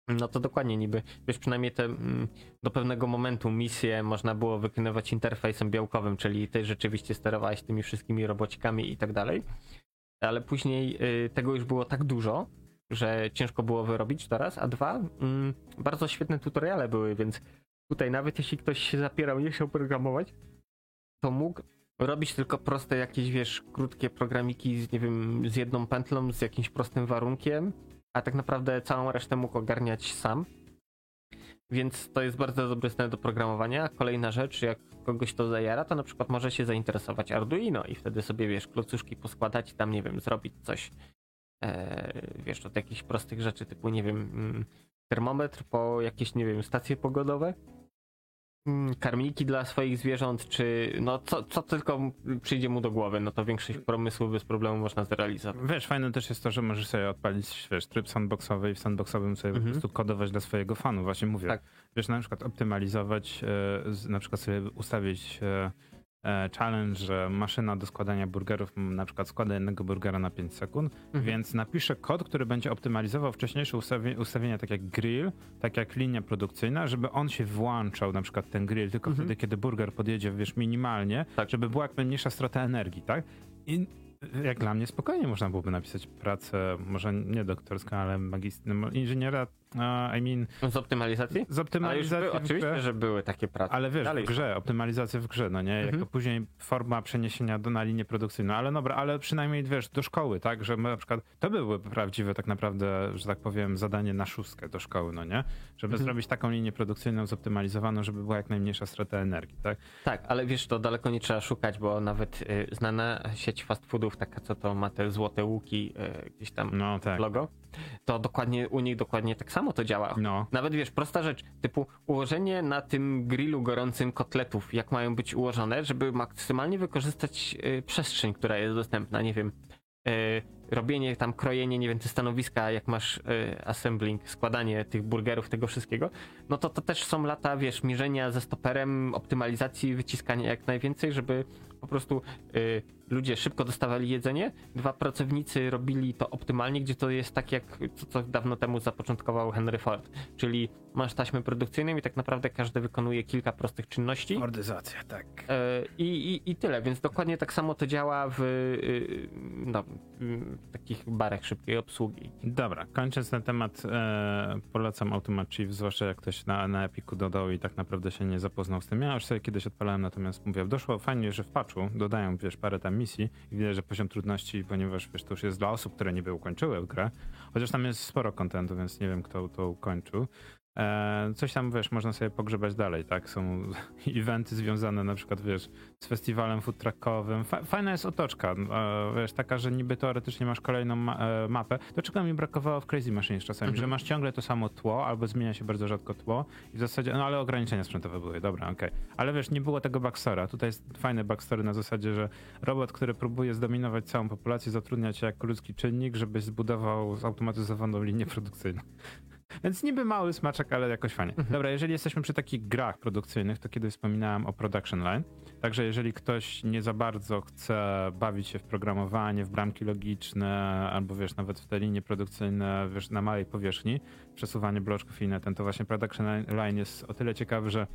No to dokładnie niby, wiesz, przynajmniej te mm, do pewnego momentu misje można było wykonywać interfejsem białkowym, czyli ty rzeczywiście sterowałeś tymi wszystkimi robocikami i tak dalej, ale później y, tego już było tak dużo, że ciężko było wyrobić teraz, a dwa, mm, bardzo świetne tutoriale były, więc tutaj nawet jeśli ktoś się zapierał, nie chciał programować, to mógł robić tylko proste jakieś, wiesz, krótkie programiki z, nie wiem, z jedną pętlą, z jakimś prostym warunkiem, a tak naprawdę całą resztę mógł ogarniać sam. Więc to jest bardzo dobry stan do programowania. Kolejna rzecz, jak kogoś to zajara, to na przykład może się zainteresować Arduino i wtedy sobie, wiesz, klocuszki poskładać i tam, nie wiem, zrobić coś, wiesz, od jakichś prostych rzeczy typu, nie wiem, mm, termometr po jakieś, nie wiem, stacje pogodowe Mm, karmiki dla swoich zwierząt, czy no co, co tylko przyjdzie mu do głowy, no to większość pomysłów bez problemu można zrealizować. Wiesz, fajne też jest to, że możesz sobie odpalić, wiesz, tryb sandboxowy i w sandboxowym sobie mhm. po prostu kodować dla swojego fanu, właśnie mówię. Tak. Wiesz, na przykład optymalizować, e, na przykład sobie ustawić e, E, challenge, że maszyna do składania burgerów na przykład składa jednego burgera na 5 sekund, mhm. więc napiszę kod, który będzie optymalizował wcześniejsze ustawienia, ustawienia tak jak grill, tak jak linia produkcyjna, żeby on się włączał na przykład ten grill tylko mhm. wtedy, kiedy burger podjedzie, wiesz, minimalnie, tak. żeby była jak najmniejsza strata energii, tak? I jak dla mnie spokojnie można byłoby napisać pracę, może nie doktorską, ale magistralną, inżyniera Uh, I mean, z optymalizacji? Z optymalizacji. Oczywiście, że były takie prace. Ale wiesz, Dalej. w grze, optymalizacja w grze, no nie? Mhm. Jako później forma przeniesienia do, na linię produkcyjną. Ale dobra, ale przynajmniej wiesz, do szkoły, tak? Że na przykład, to były prawdziwe tak naprawdę, że tak powiem, zadanie na szóstkę do szkoły, no nie? Żeby mhm. zrobić taką linię produkcyjną zoptymalizowaną, żeby była jak najmniejsza strata energii, tak? Tak, ale wiesz, to daleko nie trzeba szukać, bo nawet y, znana sieć fast foodów, taka co to ma te złote łuki y, gdzieś tam no, tak. logo, to dokładnie u nich dokładnie tak samo to działa. No. Nawet wiesz, prosta rzecz, typu ułożenie na tym grillu gorącym kotletów, jak mają być ułożone, żeby maksymalnie wykorzystać y, przestrzeń, która jest dostępna, nie wiem. Y, robienie tam, krojenie, nie wiem, te stanowiska, jak masz y, assembling, składanie tych burgerów, tego wszystkiego, no to to też są lata, wiesz, mierzenia ze stoperem, optymalizacji, wyciskania jak najwięcej, żeby po prostu y, ludzie szybko dostawali jedzenie, dwa pracownicy robili to optymalnie, gdzie to jest tak jak co, co dawno temu zapoczątkował Henry Ford, czyli masz taśmę produkcyjną i tak naprawdę każdy wykonuje kilka prostych czynności. Fordyzacja, tak. Y, i, i, I tyle, więc dokładnie tak samo to działa w y, no, takich barach szybkiej obsługi. Dobra, kończąc ten temat, e, polecam Automat Chief, zwłaszcza jak ktoś na, na Epiku dodał i tak naprawdę się nie zapoznał z tym. Ja już sobie kiedyś odpalałem, natomiast mówię, doszło fajnie, że w patchu dodają, wiesz, parę tam misji. I widać, że poziom trudności, ponieważ wiesz, to już jest dla osób, które niby ukończyły grę, chociaż tam jest sporo kontentu, więc nie wiem, kto to ukończył. E, coś tam, wiesz, można sobie pogrzebać dalej, tak? Są eventy związane na przykład, wiesz, z festiwalem food truckowym. Fajna jest otoczka, e, wiesz, taka, że niby teoretycznie masz kolejną ma e, mapę. Do czego mi brakowało w Crazy Machine czasami, mhm. że masz ciągle to samo tło, albo zmienia się bardzo rzadko tło i w zasadzie, no ale ograniczenia sprzętowe były, dobra, okej. Okay. Ale wiesz, nie było tego backstora. Tutaj jest fajny backstory na zasadzie, że robot, który próbuje zdominować całą populację, zatrudnia cię jako ludzki czynnik, żebyś zbudował zautomatyzowaną linię produkcyjną. Więc niby mały smaczek, ale jakoś fajnie. Mhm. Dobra, jeżeli jesteśmy przy takich grach produkcyjnych, to kiedy wspominałem o production line. Także jeżeli ktoś nie za bardzo chce bawić się w programowanie, w bramki logiczne, albo wiesz, nawet w te linie produkcyjne, wiesz, na małej powierzchni, przesuwanie bloczków i inne, ten to właśnie production line jest o tyle ciekawy, że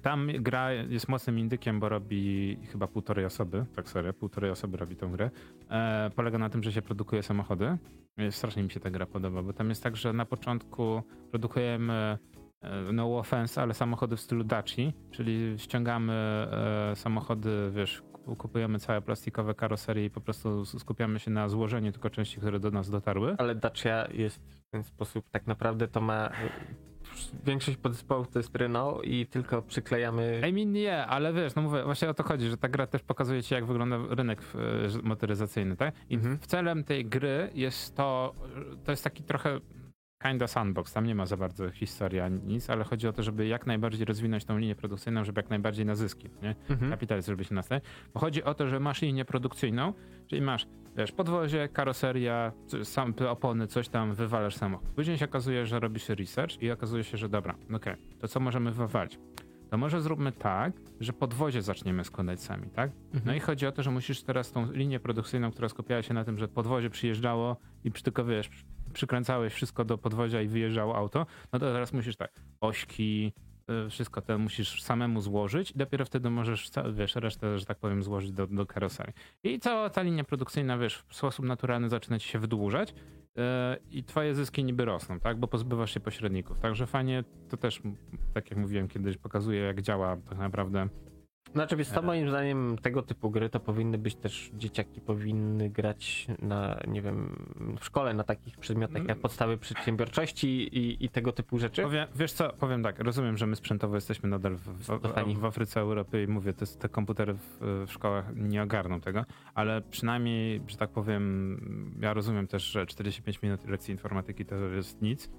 tam gra jest mocnym indykiem, bo robi chyba półtorej osoby, tak serio, półtorej osoby robi tą grę. E, polega na tym, że się produkuje samochody. Strasznie mi się ta gra podoba, bo tam jest tak, że na początku produkujemy e, no offense, ale samochody w stylu Daci, czyli ściągamy e, samochody, wiesz, kupujemy całe plastikowe karoserie i po prostu skupiamy się na złożeniu tylko części, które do nas dotarły. Ale Dacia jest w ten sposób, tak naprawdę to ma większość podzespołów to jest Renault i tylko przyklejamy... I mean nie, ale wiesz, no mówię, właśnie o to chodzi, że ta gra też pokazuje ci, jak wygląda rynek e, motoryzacyjny, tak? I mhm. celem tej gry jest to, to jest taki trochę kinda sandbox, tam nie ma za bardzo historii ani nic, ale chodzi o to, żeby jak najbardziej rozwinąć tą linię produkcyjną, żeby jak najbardziej na zyski, nie? Mhm. kapitalizm, żeby się nastawić. Bo chodzi o to, że masz linię produkcyjną, czyli masz, wiesz, podwozie, karoseria, sam, opony, coś tam, wywalasz samochód. Później się okazuje, że robisz research i okazuje się, że dobra, okej, to co możemy wywalić? To może zróbmy tak, że podwozie zaczniemy składać sami, tak? No i chodzi o to, że musisz teraz tą linię produkcyjną, która skupiała się na tym, że podwozie przyjeżdżało i tylko wiesz, przykręcałeś wszystko do podwozia i wyjeżdżało auto, no to teraz musisz tak, ośki, y, wszystko to musisz samemu złożyć i dopiero wtedy możesz, wiesz, resztę, że tak powiem, złożyć do, do karoserii. I cała ta linia produkcyjna, wiesz, w sposób naturalny zaczyna ci się wydłużać y, i twoje zyski niby rosną, tak, bo pozbywasz się pośredników. Także fajnie, to też, tak jak mówiłem kiedyś, pokazuje, jak działa tak naprawdę Znaczy, wiesz co, moim zdaniem tego typu gry to powinny być też, dzieciaki powinny grać na, nie wiem, w szkole na takich przedmiotach jak podstawy przedsiębiorczości i, i tego typu rzeczy. Powiem, wiesz co, powiem tak, rozumiem, że my sprzętowo jesteśmy nadal w, w, w, w Afryce, Europie i mówię, te, te komputery w, w szkołach nie ogarną tego, ale przynajmniej, że tak powiem, ja rozumiem też, że 45 minut lekcji informatyki to jest nic,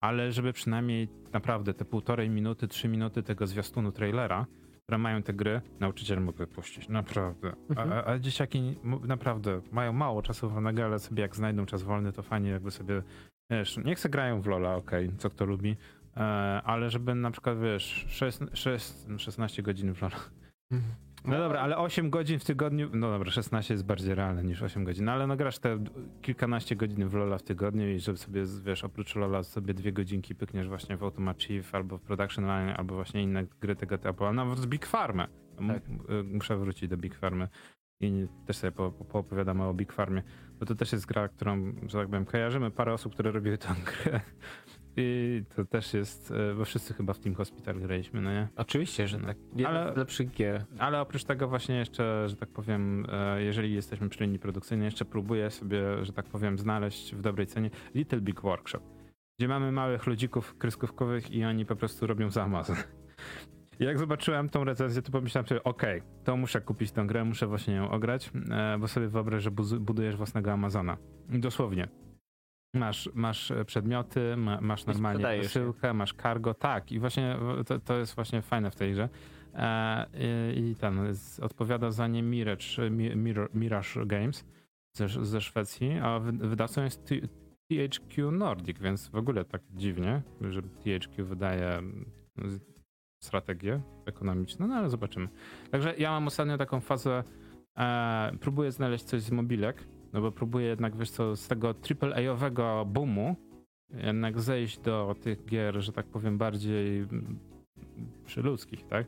ale żeby przynajmniej naprawdę te półtorej minuty, trzy minuty tego zwiastunu trailera, które mają te gry, nauczyciel mógłby puścić, naprawdę. A, a, a dzieciaki naprawdę mają mało czasu wolnego, ale sobie jak znajdą czas wolny, to fajnie jakby sobie, wiesz, niech se grają w Lola, okej, co kto lubi, e, ale żeby na przykład, wiesz, 6, 6, 16 godzin w Lola. No dobra, ale 8 godzin w tygodniu, no dobra, 16 jest bardziej realne niż 8 godzin, no ale no grasz te kilkanaście godzin w Lola w tygodniu i żeby sobie, wiesz, oprócz Lola sobie dwie godzinki pykniesz właśnie w Automat Chief albo w Production Line, albo właśnie inne gry tego typu, a nawet z Big Farmy. M- Tak. y, Muszę wrócić do Big Farmy i też sobie po, po, poopowiadamy o Big Farmie, bo to też jest gra, którą, że tak powiem, kojarzymy parę osób, które robiły tę grę. I to też jest, y, bo wszyscy chyba w Team Hospital graliśmy, no nie? Oczywiście, że tak. Ale- z lepszych gier. Ale oprócz tego właśnie jeszcze, że tak powiem, e, jeżeli jesteśmy przy linii produkcyjnej, jeszcze próbuję sobie, że tak powiem, znaleźć w dobrej cenie Little Big Workshop, gdzie mamy małych ludzików kreskówkowych i oni po prostu robią za Amazon. Jak zobaczyłem tą recenzję, to pomyślałem sobie, okej, to muszę kupić tę grę, muszę właśnie ją ograć, e, bo sobie wyobraź, że budujesz własnego Amazona. Dosłownie. Masz, masz e, przedmioty, ma, masz normalnie przesyłkę, masz cargo, tak. I właśnie e, to, to jest właśnie fajne w tej grze. E, I, ten z, odpowiada za nie Mirage, Mi- Mirror, Mirage Games ze, ze Szwecji, a wy, wydawcą jest T, THQ Nordic, więc w ogóle tak dziwnie, że THQ wydaje mm, strategię ekonomiczną, no ale zobaczymy. Także ja mam ostatnio taką fazę, e, próbuję znaleźć coś z mobilek, no bo próbuję jednak, wiesz co, z tego AAA-owego boomu jednak zejść do tych gier, że tak powiem, bardziej mm, przyludzkich, tak?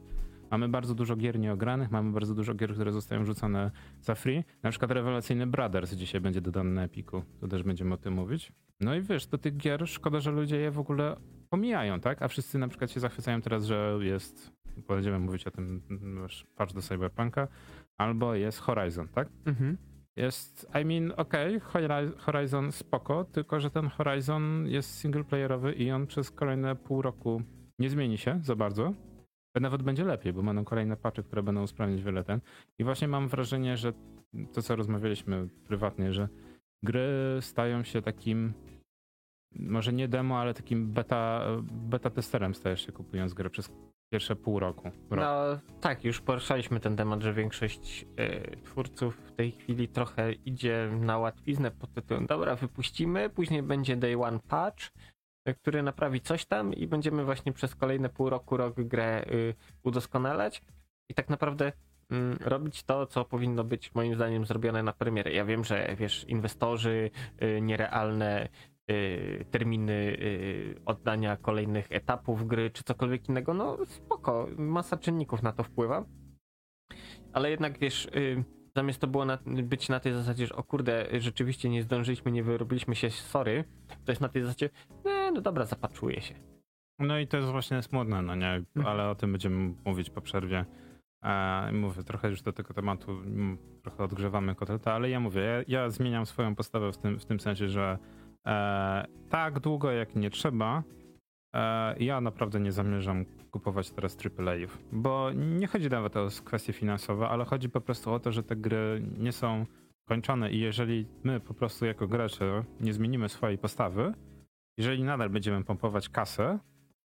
Mamy bardzo dużo gier nieogranych, mamy bardzo dużo gier, które zostają rzucone za free. Na przykład rewelacyjny Brothers dzisiaj będzie dodany na Epiku, to też będziemy o tym mówić. No i wiesz, do tych gier szkoda, że ludzie je w ogóle pomijają, tak? A wszyscy na przykład się zachwycają teraz, że jest, będziemy mówić o tym, wiesz, patch do Cyberpunka, albo jest Horizon, tak? Mhm. Jest, I mean, okej, Hori- Horizon spoko, tylko że ten Horizon jest singleplayerowy i on przez kolejne pół roku nie zmieni się za bardzo. Nawet będzie lepiej, bo będą kolejne patchy, które będą usprawniać wiele ten. I właśnie mam wrażenie, że to, co rozmawialiśmy prywatnie, że gry stają się takim, może nie demo, ale takim beta, beta testerem stajesz się kupując grę przez pierwsze pół roku. Rok. No tak, już poruszaliśmy ten temat, że większość e, twórców w tej chwili trochę idzie na łatwiznę pod tytułem dobra, wypuścimy, później będzie day one patch, e, który naprawi coś tam i będziemy właśnie przez kolejne pół roku, rok grę y, udoskonalać i tak naprawdę mm, robić to, co powinno być moim zdaniem zrobione na premierę. Ja wiem, że wiesz, inwestorzy, y, nierealne y, terminy y, oddania kolejnych etapów gry, czy cokolwiek innego, no spoko, masa czynników na to wpływa. Ale jednak wiesz, y, zamiast to było na, być na tej zasadzie, że o kurde, rzeczywiście nie zdążyliśmy, nie wyrobiliśmy się, sorry, to jest na tej zasadzie, e, no dobra, zapaczuję się. No i to jest właśnie smutne, no nie, Mhm. ale o tym będziemy mówić po przerwie. E, mówię, trochę już do tego tematu mm, trochę odgrzewamy kotleta, ale ja mówię, ja, ja zmieniam swoją postawę w tym, w tym sensie, że e, tak długo jak nie trzeba, e, ja naprawdę nie zamierzam kupować teraz AAA-ów, bo nie chodzi nawet o kwestie finansowe, ale chodzi po prostu o to, że te gry nie są kończone i jeżeli my po prostu jako gracze nie zmienimy swojej postawy, jeżeli nadal będziemy pompować kasę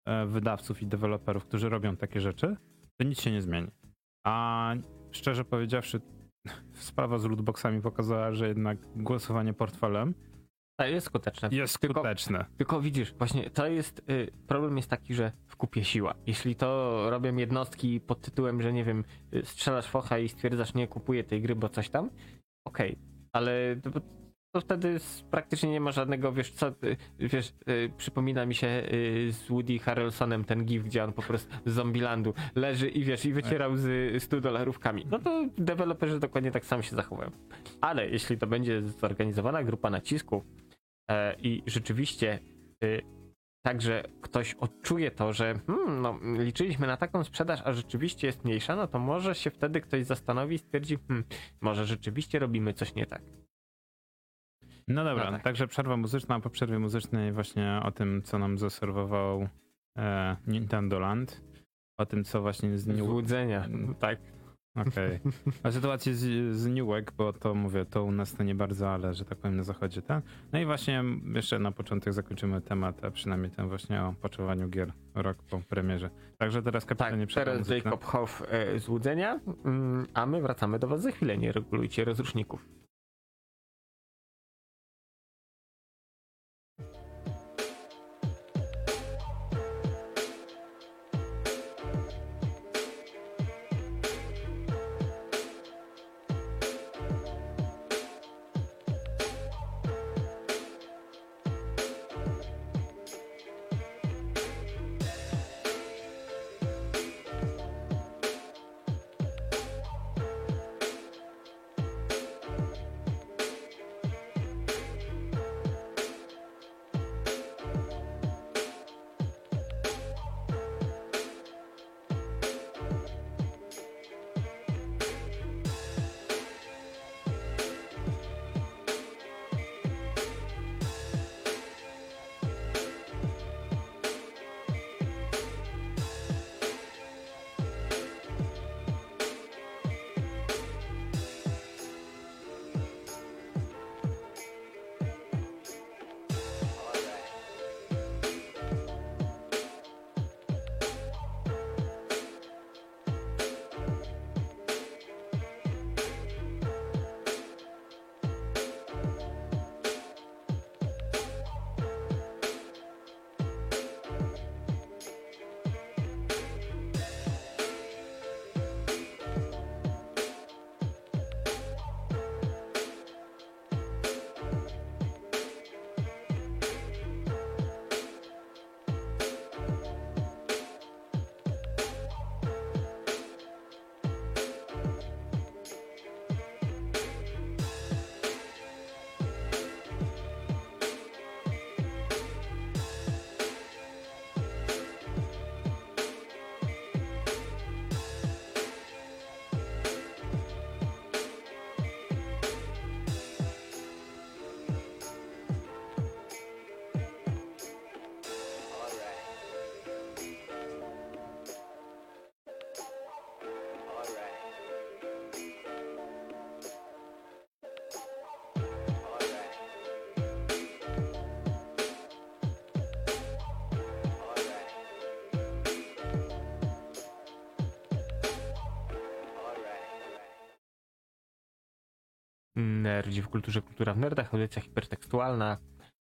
e, wydawców i deweloperów, którzy robią takie rzeczy, to nic się nie zmieni. A szczerze powiedziawszy, sprawa z lootboxami pokazała, że jednak głosowanie portfelem Tak, jest skuteczne. jest Tylko- skuteczne. Tylko widzisz, właśnie to jest, y, problem jest taki, że w kupie siła. Jeśli to robią jednostki pod tytułem, że nie wiem, y, strzelasz focha i stwierdzasz, nie kupuję tej gry, bo coś tam, okej, ale to, to wtedy praktycznie nie ma żadnego, wiesz co, y, wiesz, y, przypomina mi się y, z Woody Harrelsonem ten gif, gdzie on po prostu z Zombielandu leży i wiesz, i wycierał z 100 dolarówkami. No to deweloperzy dokładnie tak samo się zachowują. Ale jeśli to będzie zorganizowana grupa nacisków, e, i rzeczywiście y, także ktoś odczuje to, że hmm, no, liczyliśmy na taką sprzedaż, a rzeczywiście jest mniejsza, no to może się wtedy ktoś zastanowi i stwierdzi, hmm, może rzeczywiście robimy coś nie tak. No dobra, No tak. także przerwa muzyczna, a po przerwie muzycznej właśnie o tym, co nam zaserwował e, Nintendo Land, o tym, co właśnie z New... Złudzenia, tak. Okej. O sytuacji z, z Newek, bo to mówię, to u nas to nie bardzo, ale że tak powiem na zachodzie, tak? No i właśnie jeszcze na początek zakończymy temat, a przynajmniej ten właśnie o poczowaniu gier rok po premierze. Także teraz Tak, kapitanie przerwa teraz. Jacob Hoff e, złudzenia, mm, a my wracamy do was za chwilę, nie regulujcie rozruszników. Nerdzi w kulturze, kultura w nerdach, audycja hipertekstualna.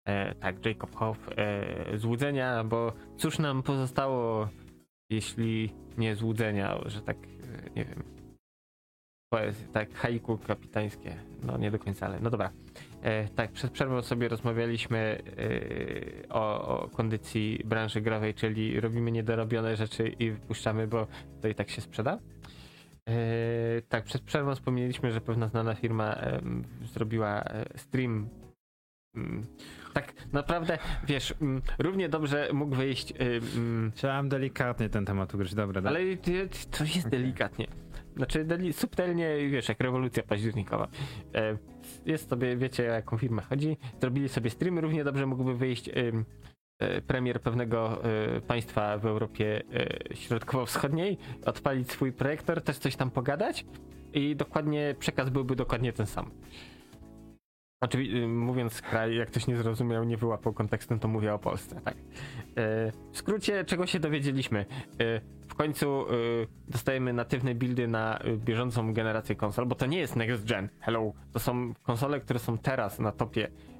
E, tak, Jacob Hoff, e, złudzenia, bo cóż nam pozostało, jeśli nie złudzenia, że tak, e, nie wiem, poezję, tak, haiku kapitańskie, no nie do końca, ale no dobra. E, tak, przed przerwą sobie rozmawialiśmy e, o, o kondycji branży growej, czyli robimy niedorobione rzeczy i wypuszczamy, bo to i tak się sprzeda. E, tak, przed przerwą wspomnieliśmy, że pewna znana firma zrobiła e, stream. Mm, tak naprawdę, wiesz, mm, równie dobrze mógł wyjść, y, mm, Chciałem delikatnie ten temat ugryźć, dobra. ale ty- to jest delikatnie. Znaczy, deli, subtelnie, wiesz, jak rewolucja październikowa. E, jest sobie, wiecie, o jaką firmę chodzi. Zrobili sobie stream, równie dobrze mógłby wyjść premier pewnego e, państwa w Europie e, Środkowo-Wschodniej, odpalić swój projektor, też coś tam pogadać i dokładnie przekaz byłby dokładnie ten sam. Oczywiście, mówiąc kraj, jak ktoś nie zrozumiał, nie wyłapał kontekstem, to mówię o Polsce, tak. E, w skrócie, czego się dowiedzieliśmy? E, w końcu e, dostajemy natywne buildy na bieżącą generację konsol, bo to nie jest next gen, hello. To są konsole, które są teraz na topie Y,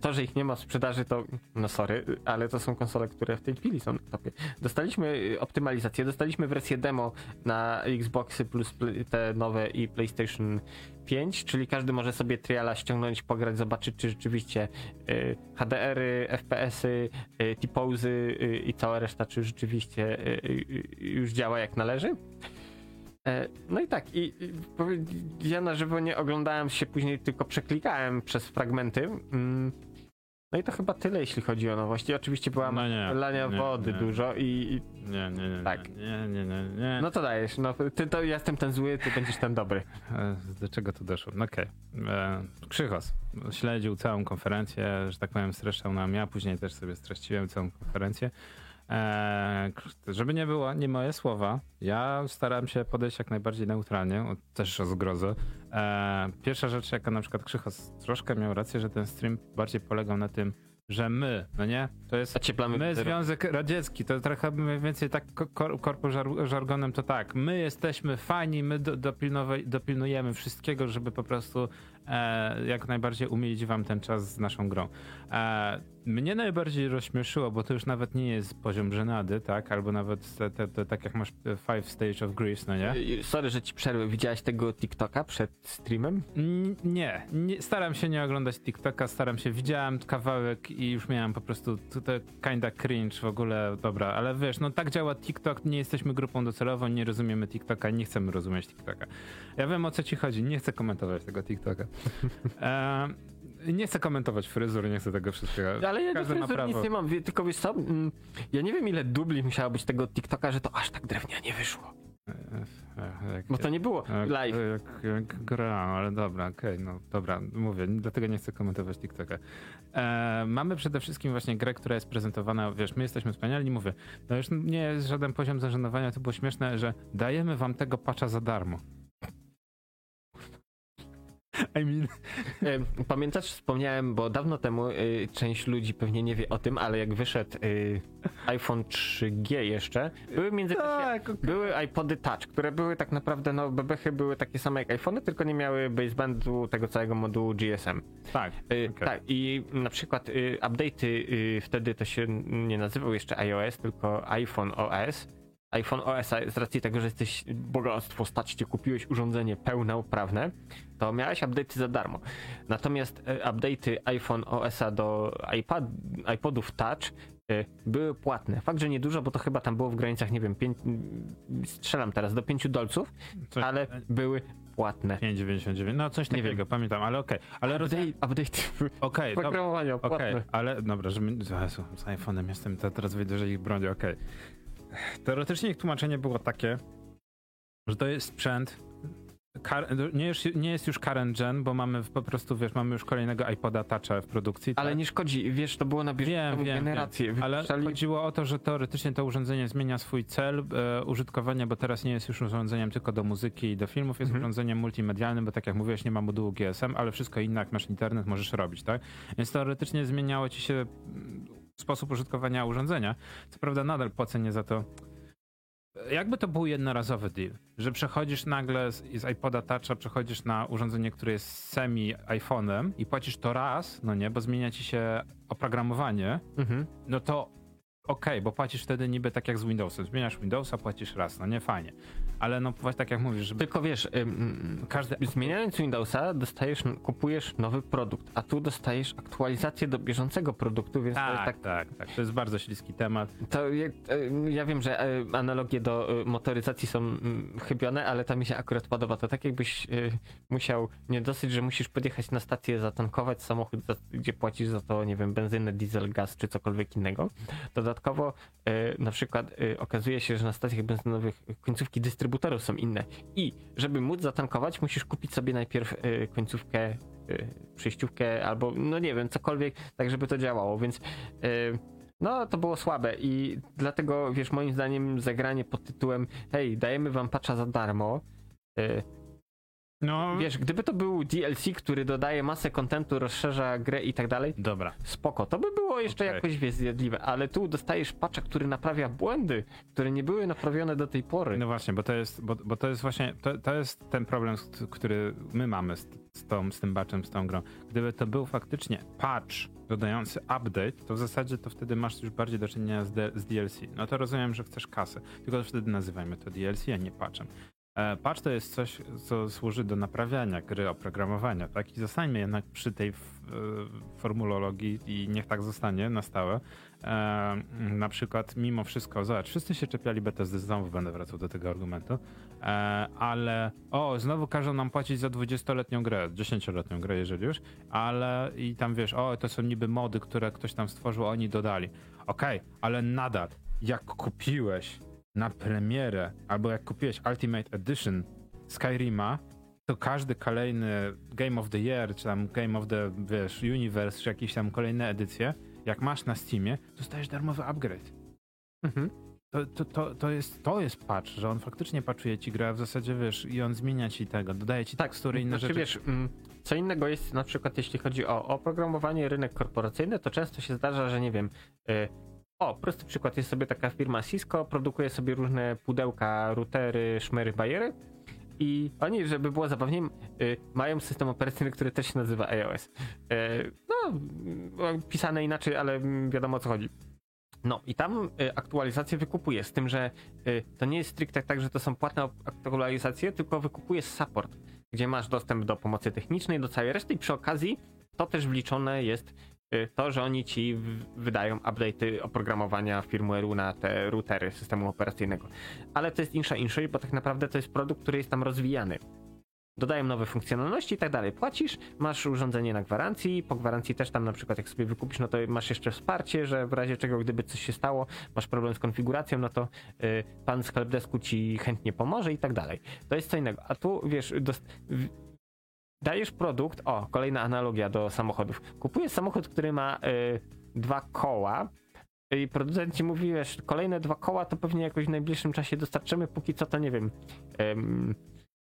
to, że ich nie ma w sprzedaży, to no sorry, ale to są konsole, które w tej chwili są na topie. Dostaliśmy y, optymalizację, dostaliśmy wersję demo na Xboxy plus te nowe i PlayStation 5, czyli każdy może sobie triala ściągnąć, pograć, zobaczyć, czy rzeczywiście y, HDR-y, FPS-y, T-Posy i cała reszta, czy rzeczywiście już działa jak należy. E, no i tak, i, i ja na żywo nie oglądałem się później, tylko przeklikałem przez fragmenty. Mm. No i to chyba tyle, jeśli chodzi o nowości. Oczywiście była no nie, lania nie, wody nie. dużo i. Nie, nie, nie. Tak. Nie, nie, nie, nie. No to dajesz. No, ty to ja jestem ten zły, ty będziesz ten dobry. E, do czego to doszło? No okej. Okay. E, Krzychos śledził całą konferencję, że tak powiem, streszczał nam. Ja później też sobie streściłem całą konferencję. Eee, żeby nie było, nie moje słowa, ja staram się podejść jak najbardziej neutralnie, też o zgrozę. Eee, pierwsza rzecz, jaka na przykład Krzychos troszkę miał rację, że ten stream bardziej polegał na tym, że my, no nie? To jest my, Związek Radziecki, to trochę mniej więcej tak korpo żargonem to tak. My jesteśmy fajni, my do, dopilnujemy wszystkiego, żeby po prostu e, jak najbardziej umilić wam ten czas z naszą grą. E, mnie najbardziej rozśmieszyło, bo to już nawet nie jest poziom żenady, tak? Albo nawet te, te, te, tak jak masz Five Stage of Grief, no nie? Sorry, że ci przerwę. Widziałeś tego TikToka przed streamem? nie, nie, staram się nie oglądać TikToka, staram się, widziałem kawałek i już miałem po prostu tutaj kinda cringe w ogóle, dobra, ale wiesz, no tak działa TikTok, nie jesteśmy grupą docelową, nie rozumiemy TikToka, nie chcemy rozumieć TikToka. Ja wiem o co ci chodzi, nie chcę komentować tego TikToka. e, nie chcę komentować fryzur, nie chcę tego wszystkiego. Ale ja Każdy do fryzur nic nie mam, tylko wiesz co, mm, ja nie wiem ile dubli musiało być tego TikToka, że to aż tak drewnianie wyszło. Jak, Bo to nie było jak, live. Jak, jak gra, ale dobra, okej, okay, no dobra, mówię, dlatego nie chcę komentować TikToka. E, mamy przede wszystkim właśnie grę, która jest prezentowana, wiesz, my jesteśmy wspaniali, mówię, no już nie jest żaden poziom zażenowania, to było śmieszne, że dajemy wam tego patcha za darmo. I mean. Pamiętasz, wspomniałem, bo dawno temu y, część ludzi pewnie nie wie o tym, ale jak wyszedł y, iPhone 3G jeszcze, były między tak, okay. były iPody Touch, które były tak naprawdę, no bebechy były takie same jak iPhony, tylko nie miały basebandu tego całego modułu GSM. Tak. Y, okay. Tak, i na przykład y, update'y y, wtedy to się nie nazywał jeszcze iOS, tylko iPhone OS iPhone OS z racji tego, że jesteś bogactwo, stać cię, kupiłeś urządzenie pełnoprawne, to miałeś update'y za darmo. Natomiast e, update'y iPhone OS-a do iPad, iPodów Touch e, były płatne. Fakt, że niedużo, bo to chyba tam było w granicach, nie wiem, pięć, strzelam teraz do 5 dolców, coś, ale były płatne. 5,99, no coś takiego, nie wiem. pamiętam, ale okej. Okay. Ale update, update okay, programowania płatne. Okay, ale dobra, że my, z iPhone'em jestem, to teraz wyjdę, że ich bronię, okej. Okay. Teoretycznie ich tłumaczenie było takie, że to jest sprzęt, nie, jest, nie jest już current gen, bo mamy po prostu, wiesz, mamy już kolejnego iPoda Toucha w produkcji. Ale tak? nie szkodzi, wiesz, to było na bieżącą generację. Wiem. Ale chodziło o to, że teoretycznie to urządzenie zmienia swój cel e, użytkowania, bo teraz nie jest już urządzeniem tylko do muzyki i do filmów, jest mhm. urządzeniem multimedialnym, bo tak jak mówiłeś, nie ma modułu GSM, ale wszystko inne, jak masz internet, możesz robić, tak? Więc teoretycznie zmieniało ci się sposób użytkowania urządzenia. Co prawda nadal płacenie za to jakby to był jednorazowy deal, że przechodzisz nagle z, z iPoda Toucha, przechodzisz na urządzenie, które jest semi iPhone'em i płacisz to raz, no nie, bo zmienia ci się oprogramowanie, mhm. no to okej, okay, bo płacisz wtedy niby tak jak z Windowsem. Zmieniasz Windowsa, płacisz raz, no nie fajnie. Ale no właśnie tak jak mówisz. Tylko wiesz, ym, każdy, zmieniając Windowsa dostajesz, kupujesz nowy produkt, a tu dostajesz aktualizację do bieżącego produktu, więc tak, tak, tak, tak. To jest bardzo śliski temat. To ja, ja wiem, że e, analogie do e, motoryzacji są mm, chybione, ale ta mi się akurat podoba. To tak jakbyś e, musiał, nie dosyć, że musisz podjechać na stację, zatankować samochód, gdzie płacisz za to, nie wiem, benzynę, diesel, gaz czy cokolwiek innego. Dodatkowo na przykład okazuje się, że na stacjach benzynowych końcówki dystrybucji dystrybutorów są inne. I żeby móc zatankować, musisz kupić sobie najpierw y, końcówkę, y, przejściówkę albo no nie wiem, cokolwiek, tak żeby to działało, więc y, no to było słabe i dlatego wiesz, moim zdaniem zagranie pod tytułem hej, dajemy wam patcha za darmo No, Wiesz, gdyby to był DLC, który dodaje masę kontentu, rozszerza grę i tak dalej, dobra. spoko, to by było jeszcze Okej. jakoś wiesz, zjadliwe, ale tu dostajesz patcha, który naprawia błędy, które nie były naprawione do tej pory. No właśnie, bo to jest, bo, bo to jest właśnie, to, to jest ten problem, który my mamy z, z, tą, z tym batchem, z tą grą. Gdyby to był faktycznie patch dodający update, to w zasadzie to wtedy masz już bardziej do czynienia z, z DLC. No to rozumiem, że chcesz kasę, tylko wtedy nazywajmy to DLC, a nie patchem. E, Patch to jest coś, co służy do naprawiania gry, oprogramowania, tak? I zostańmy jednak przy tej e, formulologii i niech tak zostanie na stałe. E, na przykład mimo wszystko, zobacz, wszyscy się czepiali Bethesdy, znowu będę wracał do tego argumentu, ale o, znowu każą nam płacić za 20-letnią grę, 10-letnią grę, jeżeli już, ale i tam wiesz, o, to są niby mody, które ktoś tam stworzył, oni dodali. Okej, ale nadal, jak kupiłeś na premierę, albo jak kupiłeś Ultimate Edition Skyrima, to każdy kolejny Game of the Year, czy tam Game of the, wiesz, Universe, czy jakieś tam kolejne edycje, jak masz na Steamie, dostajesz darmowy upgrade. Mhm. To, to, to, to, jest, to jest patch, że on faktycznie patchuje ci grę, a w zasadzie wiesz, i on zmienia ci tego, dodaje ci tekstury, inne Znaczy, rzeczy. wiesz, mm, co innego jest na przykład jeśli chodzi o oprogramowanie, rynek korporacyjny, to często się zdarza, że nie wiem, y, o, prosty przykład, jest sobie taka firma Cisco, produkuje sobie różne pudełka, routery, szmery, bajery i oni, żeby było zabawniej, y, mają system operacyjny, który też się nazywa iOS. Y, no, y, pisane inaczej, ale mm, wiadomo o co chodzi. No i tam y, aktualizacje wykupuje, z tym, że to nie jest stricte tak, że to są płatne aktualizacje, tylko wykupuje support, gdzie masz dostęp do pomocy technicznej, do całej reszty i przy okazji to też wliczone jest to, że oni ci wydają update'y oprogramowania firmware'u na te routery systemu operacyjnego. Ale to jest insza insza, bo tak naprawdę to jest produkt, który jest tam rozwijany. Dodają nowe funkcjonalności i tak dalej. Płacisz, masz urządzenie na gwarancji, po gwarancji też tam na przykład jak sobie wykupisz, no to masz jeszcze wsparcie, że w razie czego gdyby coś się stało, masz problem z konfiguracją, no to y, pan z helpdesku ci chętnie pomoże i tak dalej. To jest co innego. A tu wiesz, dajesz produkt, o, kolejna analogia do samochodów. Kupujesz samochód, który ma y, dwa koła, i producent ci mówi, wiesz, kolejne dwa koła to pewnie jakoś w najbliższym czasie dostarczymy, póki co to nie wiem. em,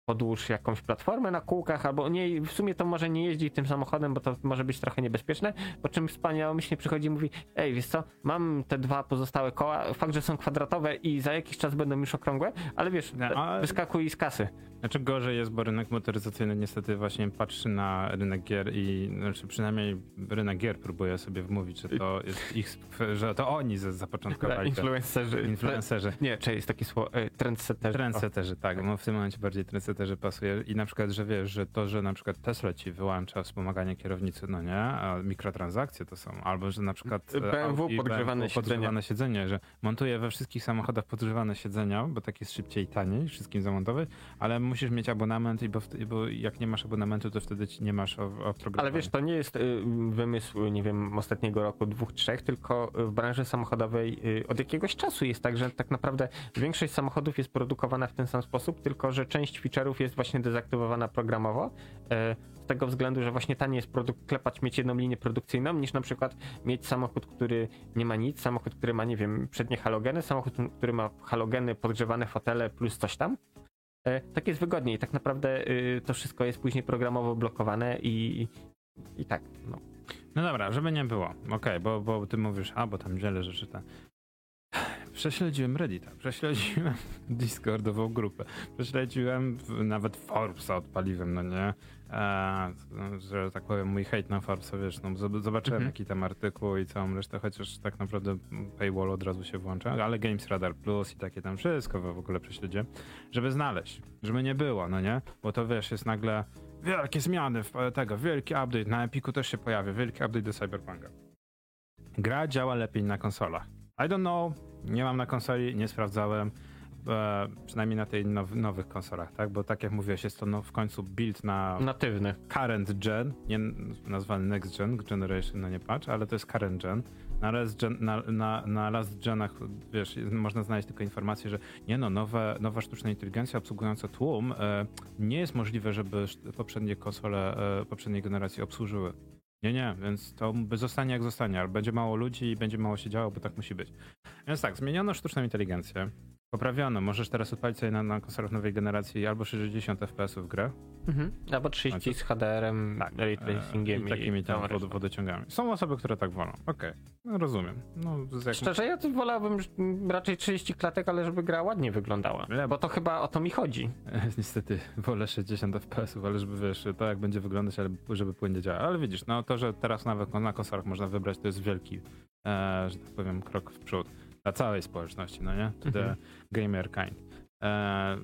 podłóż jakąś platformę na kółkach, albo nie, w sumie to może nie jeździ tym samochodem, bo to może być trochę niebezpieczne, po czym wspaniałomyślnie przychodzi i mówi, ej, wiesz co, mam te dwa pozostałe koła, fakt, że są kwadratowe i za jakiś czas będą już okrągłe, ale wiesz, No, a- wyskakuj z kasy. Znaczy gorzej jest, bo rynek motoryzacyjny niestety właśnie patrzy na rynek gier i znaczy przynajmniej rynek gier próbuje sobie wmówić, że to jest ich, że to oni z- zapoczątkowali. Influencerzy. Influencerzy. Nie, czy jest takie słowo, e, trendsetterzy. Trendsetterzy, tak, no w tym momencie bardziej trendsetterzy pasuje i na przykład, że wiesz, że to, że na przykład Tesla ci wyłącza wspomaganie kierownicy, no nie, a mikrotransakcje to są, albo że na przykład e, BMW Audi, podgrzewane siedzenia. podgrzewane siedzenie, że montuje we wszystkich samochodach podgrzewane siedzenia, bo tak jest szybciej i taniej wszystkim zamontować, ale musisz mieć abonament i bo, wtedy- bo jak nie masz abonamentu, to wtedy ci nie masz oprogramowania. Ale wiesz, to nie jest y, wymysł, nie wiem, ostatniego roku, dwóch, trzech, tylko w branży samochodowej y, od jakiegoś czasu jest tak, że tak naprawdę większość samochodów jest produkowana w ten sam sposób, tylko że część jest właśnie dezaktywowana programowo. y, Z tego względu, że właśnie taniej jest produkt, klepać, mieć jedną linię produkcyjną, niż na przykład mieć samochód, który nie ma nic, samochód, który ma, nie wiem, przednie halogeny, samochód, który ma halogeny, podgrzewane fotele plus coś tam. E, Tak jest wygodniej. Tak naprawdę y, to wszystko jest później programowo blokowane i, i tak. No. No dobra, żeby nie było. Okej, bo, bo ty mówisz, a bo tam wiele rzeczy tam. Prześledziłem Reddita, prześledziłem Discordową grupę, prześledziłem nawet Forbesa odpaliłem, no nie? Że tak powiem, mój hejt na Forbesa, wiesz, no, zob- zobaczyłem Mhm. jaki tam artykuł i całą resztę, chociaż tak naprawdę paywall od razu się włącza, ale Games Radar Plus i takie tam wszystko w ogóle prześledziłem, żeby znaleźć, żeby nie było, no nie? Bo to wiesz, jest nagle wielkie zmiany w tego, wielki update, na Epiku też się pojawia, wielki update do Cyberpunka. Gra działa lepiej na konsolach. I don't know, nie mam na konsoli, nie sprawdzałem, e, przynajmniej na tej now, nowych konsolach, tak? Bo tak jak mówiłeś, jest to no, w końcu build na Natywny. current gen, nie nazwany next gen, generation, no nie patrz, ale to jest current gen. Na last, gen, na, na, na last genach, wiesz, można znaleźć tylko informację, że nie no, nowe, nowa sztuczna inteligencja obsługująca tłum e, nie jest możliwe, żeby poprzednie konsole e, poprzedniej generacji obsłużyły. Nie, nie, więc to zostanie jak zostanie, ale będzie mało ludzi i będzie mało się działo, bo tak musi być. Więc tak, zmieniono sztuczną inteligencję. Poprawiono. Możesz teraz odpalić sobie na, na konsolach nowej generacji albo 60 fps w grę. Mhm. Albo 30 z HDR-em, Tak. ray tracingiem E, I takimi tam wod, wodociągami. Są osoby, które tak wolą. Okej, no rozumiem. No, z jakim... Szczerze, ja wolałbym raczej 30 klatek, ale żeby gra ładnie wyglądała. Ja- Bo to chyba o to mi chodzi. Niestety wolę 60 fps, ale żeby wiesz, to jak będzie wyglądać, ale żeby płynnie działać. Ale widzisz, no to, że teraz nawet na konsolach można wybrać, to jest wielki, e, że tak powiem, krok w przód dla całej społeczności, no nie? To the Mhm. gamer kind. E,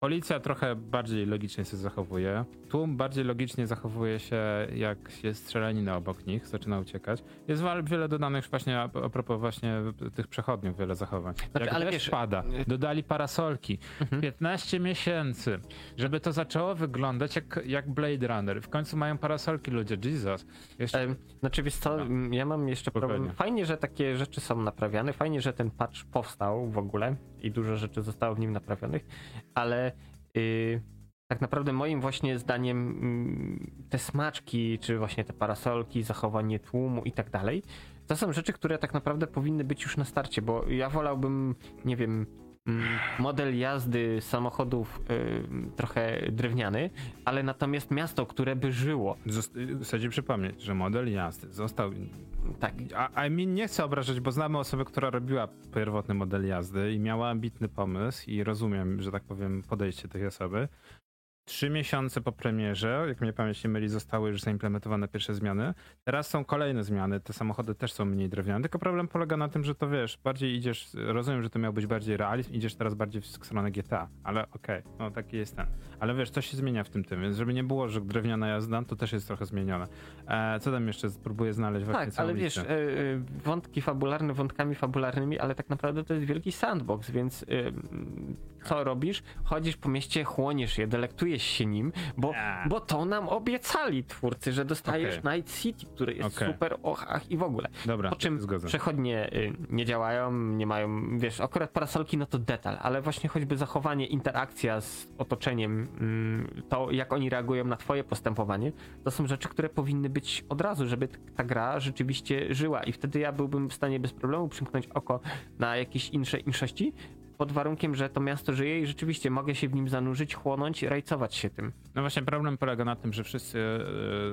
policja trochę bardziej logicznie się zachowuje. Tłum bardziej logicznie zachowuje się, jak jest strzelanina obok nich, zaczyna uciekać. Jest wiele dodanych właśnie a, propos właśnie tych przechodniów, wiele zachowań. Znaczy, jak ale deszcz wiesz- pada, dodali parasolki. Mhm. 15 miesięcy, żeby to zaczęło wyglądać jak, jak Blade Runner. W końcu mają parasolki ludzie, Jesus. Jeszcze... Em, Znaczy, wiesz co, No. ja mam jeszcze problem. Spokojnie. Fajnie, że takie rzeczy są naprawiane, fajnie, że ten patch powstał w ogóle i dużo rzeczy zostało w nim naprawionych, ale y, tak naprawdę moim właśnie zdaniem mm, te smaczki, czy właśnie te parasolki, zachowanie tłumu i tak dalej, to są rzeczy, które tak naprawdę powinny być już na starcie, bo ja wolałbym, nie wiem, model jazdy samochodów y, trochę drewniany, ale natomiast miasto, które by żyło. Zost- Chcę przypomnieć, że model jazdy został. Tak, A, I mean, nie chcę obrażać, bo znamy osobę, która robiła pierwotny model jazdy i miała ambitny pomysł, i rozumiem, że tak powiem, podejście tej osoby. Trzy miesiące po premierze, jak mnie pamięć nie myli, zostały już zaimplementowane pierwsze zmiany. Teraz są kolejne zmiany, te samochody też są mniej drewniane, tylko problem polega na tym, że to wiesz, bardziej idziesz, rozumiem, że to miał być bardziej realizm, idziesz teraz bardziej w stronę GTA, ale okej, no taki jest ten. Ale wiesz, coś się zmienia w tym tym, więc żeby nie było, że drewniana jazda, to też jest trochę zmienione. E, co tam jeszcze spróbuję znaleźć właśnie Tak, ale wiesz, e, e, wątki fabularne wątkami fabularnymi, ale tak naprawdę to jest wielki sandbox, więc e, co robisz? Chodzisz po mieście, chłoniesz je, delektujesz się nim, bo, bo to nam obiecali twórcy, że dostajesz Okej. Night City, który jest Okej. super, och, ach i w ogóle. Dobra, Po czym zgodzę. przechodnie y, nie działają, nie mają, wiesz, akurat parasolki no to detal, ale właśnie choćby zachowanie, interakcja z otoczeniem, mm, to jak oni reagują na twoje postępowanie, to są rzeczy, które powinny być od razu, żeby ta gra rzeczywiście żyła i wtedy ja byłbym w stanie bez problemu przymknąć oko na jakieś insze inszości, pod warunkiem, że to miasto żyje i rzeczywiście mogę się w nim zanurzyć, chłonąć, rajcować się tym. No właśnie problem polega na tym, że wszyscy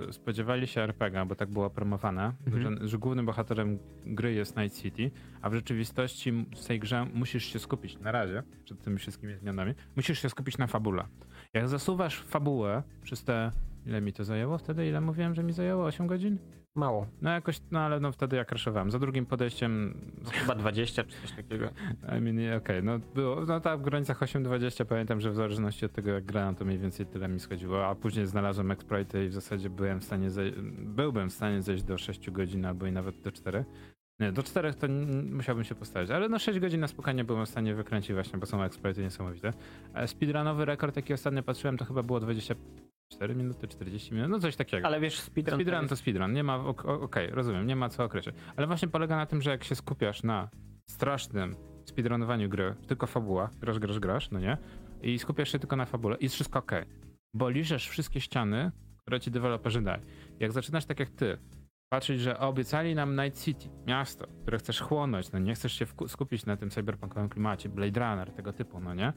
e, spodziewali się RPG, bo tak było promowane, Mhm. że, że głównym bohaterem gry jest Night City, a w rzeczywistości w tej grze musisz się skupić, na razie, przed tymi wszystkimi zmianami, musisz się skupić na fabule. Jak zasuwasz fabułę przez te... Ile mi to zajęło wtedy? Ile mówiłem, że mi zajęło? 8 godzin? Mało. No jakoś, no ale no wtedy ja crashowałem. Za drugim podejściem Chyba 20 czy coś takiego. I mean, okej, no było, no tak w granicach 8-20 pamiętam, że w zależności od tego jak grałem, to mniej więcej tyle mi schodziło, a później znalazłem exploity i w zasadzie byłem w stanie, zej- byłbym w stanie zejść do 6 godzin albo i nawet do 4. Nie, do 4 to musiałbym się postawić, ale no 6 godzin na spokojnie byłem w stanie wykręcić właśnie, bo są exploity niesamowite. E, Speedrunowy rekord, jaki ostatnio patrzyłem, to chyba było 24 minuty, 40 minut, no coś takiego. Ale wiesz, speedrun, Speedrun to to speedrun, nie ma, ok- okej, rozumiem, nie ma co określać. Ale właśnie polega na tym, że jak się skupiasz na strasznym speedrunowaniu gry, tylko fabuła, grasz, grasz, grasz, no nie? I skupiasz się tylko na fabule i jest wszystko okej. Bo liżesz wszystkie ściany, które ci deweloperzy dali. Jak zaczynasz tak jak ty, patrzeć, że obiecali nam Night City, miasto, które chcesz chłonąć, no nie chcesz się skupić na tym cyberpunkowym klimacie, Blade Runner, tego typu, no nie?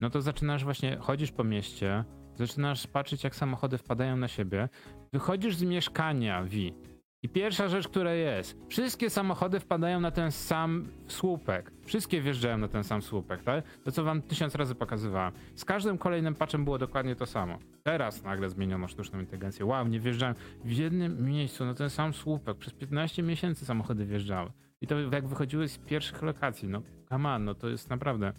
No to zaczynasz właśnie, chodzisz po mieście, zaczynasz patrzeć, jak samochody wpadają na siebie, wychodzisz z mieszkania, Wi, i pierwsza rzecz, która jest, wszystkie samochody wpadają na ten sam słupek. Wszystkie wjeżdżają na ten sam słupek, tak? To, co wam tysiąc razy pokazywałem. Z każdym kolejnym patchem było dokładnie to samo. Teraz nagle zmieniono sztuczną inteligencję. Wow, nie wjeżdżają w jednym miejscu na ten sam słupek. Przez 15 miesięcy samochody wjeżdżały. I to jak wychodziły z pierwszych lokacji, no come on, no to jest naprawdę...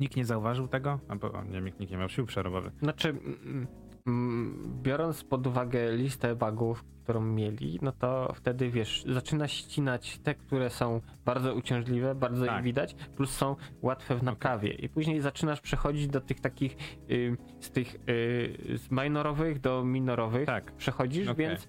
Nikt nie zauważył tego? Albo, nie, nikt nie miał sił przerobowych. Znaczy, mm, mm, biorąc pod uwagę listę bugów, którą mieli, no to wtedy wiesz, zaczyna ścinać te, które są bardzo uciążliwe, bardzo Tak. je widać, plus są łatwe w naprawie. I później zaczynasz przechodzić do tych takich, y, z tych y, z minorowych do minorowych. Tak. Przechodzisz, Okej. więc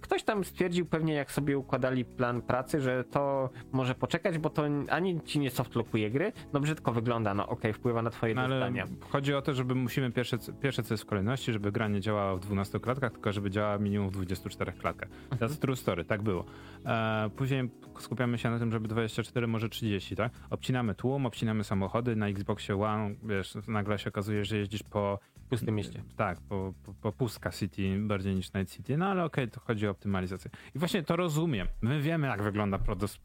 ktoś tam stwierdził pewnie jak sobie układali plan pracy, że to może poczekać, bo to ani ci nie softlockuje gry, no brzydko wygląda, no okej, wpływa na twoje No, ale dostania. chodzi o to, żeby musimy pierwsze, pierwsze co jest w kolejności, żeby gra nie działała w 12 klatkach, tylko żeby działała minimum w 24 klatkach. That's true story, tak było. E, później skupiamy się na tym, żeby 24, może 30, tak? Obcinamy tłum, obcinamy samochody, na Xboxie One, wiesz, nagle się okazuje, że jeździsz po W pustym mieście. Tak, po, po, po pustka City bardziej niż Night City, no ale okej, to chodzi o optymalizację. I właśnie to rozumiem. My wiemy, jak wygląda proces,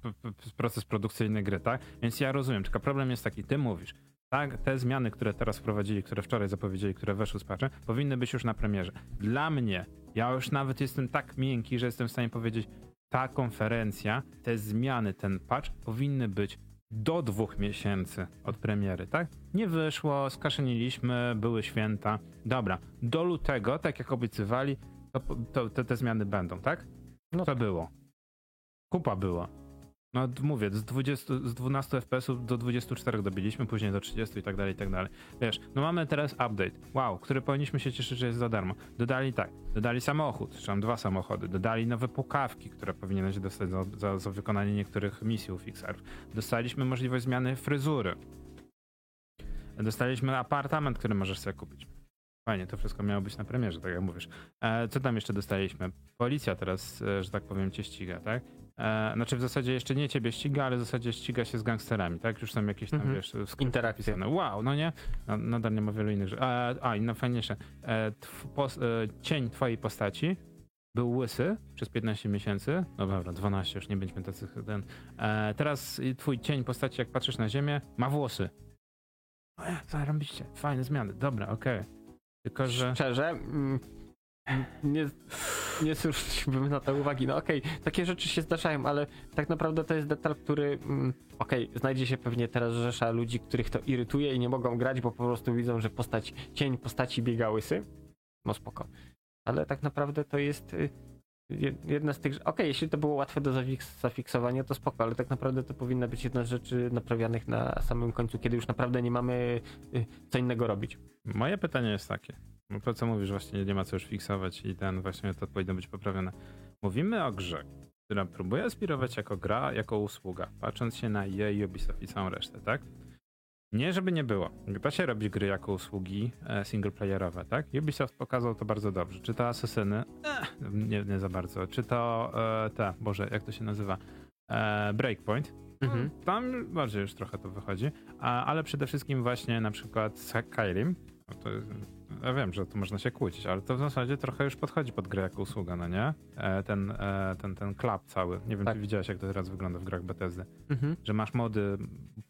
proces produkcyjny gry, tak? Więc ja rozumiem, tylko problem jest taki, ty mówisz, tak, te zmiany, które teraz wprowadzili, które wczoraj zapowiedzieli, które weszły z patchem, powinny być już na premierze. Dla mnie, ja już nawet jestem tak miękki, że jestem w stanie powiedzieć, ta konferencja, te zmiany, ten patch powinny być do dwóch miesięcy od premiery, tak? Nie wyszło, skaszyniliśmy, były święta. Dobra, do lutego, tak jak obiecywali, to, to, to te zmiany będą, tak? No to było. Kupa była. No mówię, z, 20, z 12 FPS-ów do 24 dobiliśmy, później do 30 i tak dalej, i tak dalej. Wiesz, no mamy teraz update, wow, który powinniśmy się cieszyć, że jest za darmo. Dodali tak, dodali samochód, czy tam dwa samochody, dodali nowe pukawki, które powinieneś dostać za, za, za wykonanie niektórych misji u Fixarów. Dostaliśmy możliwość zmiany fryzury. Dostaliśmy apartament, który możesz sobie kupić. Fajnie, to wszystko miało być na premierze, tak jak mówisz. E, co tam jeszcze dostaliśmy? Policja teraz, e, że tak powiem, cię ściga, tak? E, znaczy w zasadzie jeszcze nie ciebie ściga, ale w zasadzie ściga się z gangsterami, tak? Już są jakieś tam, Mhm. wiesz, skrypty Interakcje. Wow, no nie? No, nadal nie ma wielu innych rzeczy. E, a, i najfajniejsze. E, tw, e, cień twojej postaci był łysy przez 15 miesięcy. No dobra, 12, już nie będziemy tacy ten. E, teraz twój cień postaci, jak patrzysz na ziemię, ma włosy. O ja, zarobiście, fajne zmiany, dobra, okej. Tylko, że... Szczerze, mm, nie, nie zwróciłbym na to uwagi. No okej, takie rzeczy się zdarzają, ale tak naprawdę to jest detal, który mm, okej, znajdzie się pewnie teraz rzesza ludzi, których to irytuje i nie mogą grać, bo po prostu widzą, że postać, cień postaci biega łysy. No spoko. Ale tak naprawdę to jest y, je- jedna z tych... Okej, jeśli to było łatwe do zafiks- zafiksowania, to spoko, ale tak naprawdę to powinna być jedna z rzeczy naprawianych na samym końcu, kiedy już naprawdę nie mamy y, co innego robić. Moje pytanie jest takie. No to co mówisz, właśnie nie ma co już fiksować i ten właśnie to powinno być poprawione. Mówimy o grze, która próbuje aspirować jako gra, jako usługa, patrząc się na EA, Ubisoft i całą resztę, tak? Nie, żeby nie było. Da się robić gry jako usługi e, singleplayerowe, tak? Ubisoft pokazał to bardzo dobrze. Czy to Asesyny? Eh, nie, nie za bardzo. Czy to e, te, Boże, jak to się nazywa? E, Breakpoint? Mhm. Tam bardziej już trochę to wychodzi, a, ale przede wszystkim właśnie na przykład Skyrim. To, ja wiem, że tu można się kłócić, ale to w zasadzie trochę już podchodzi pod grę jako usługa, no nie? E, ten, e, ten, ten club cały. Nie wiem, Tak. czy widziałeś, jak to teraz wygląda w grach Bethesdy. Mhm. Że masz mody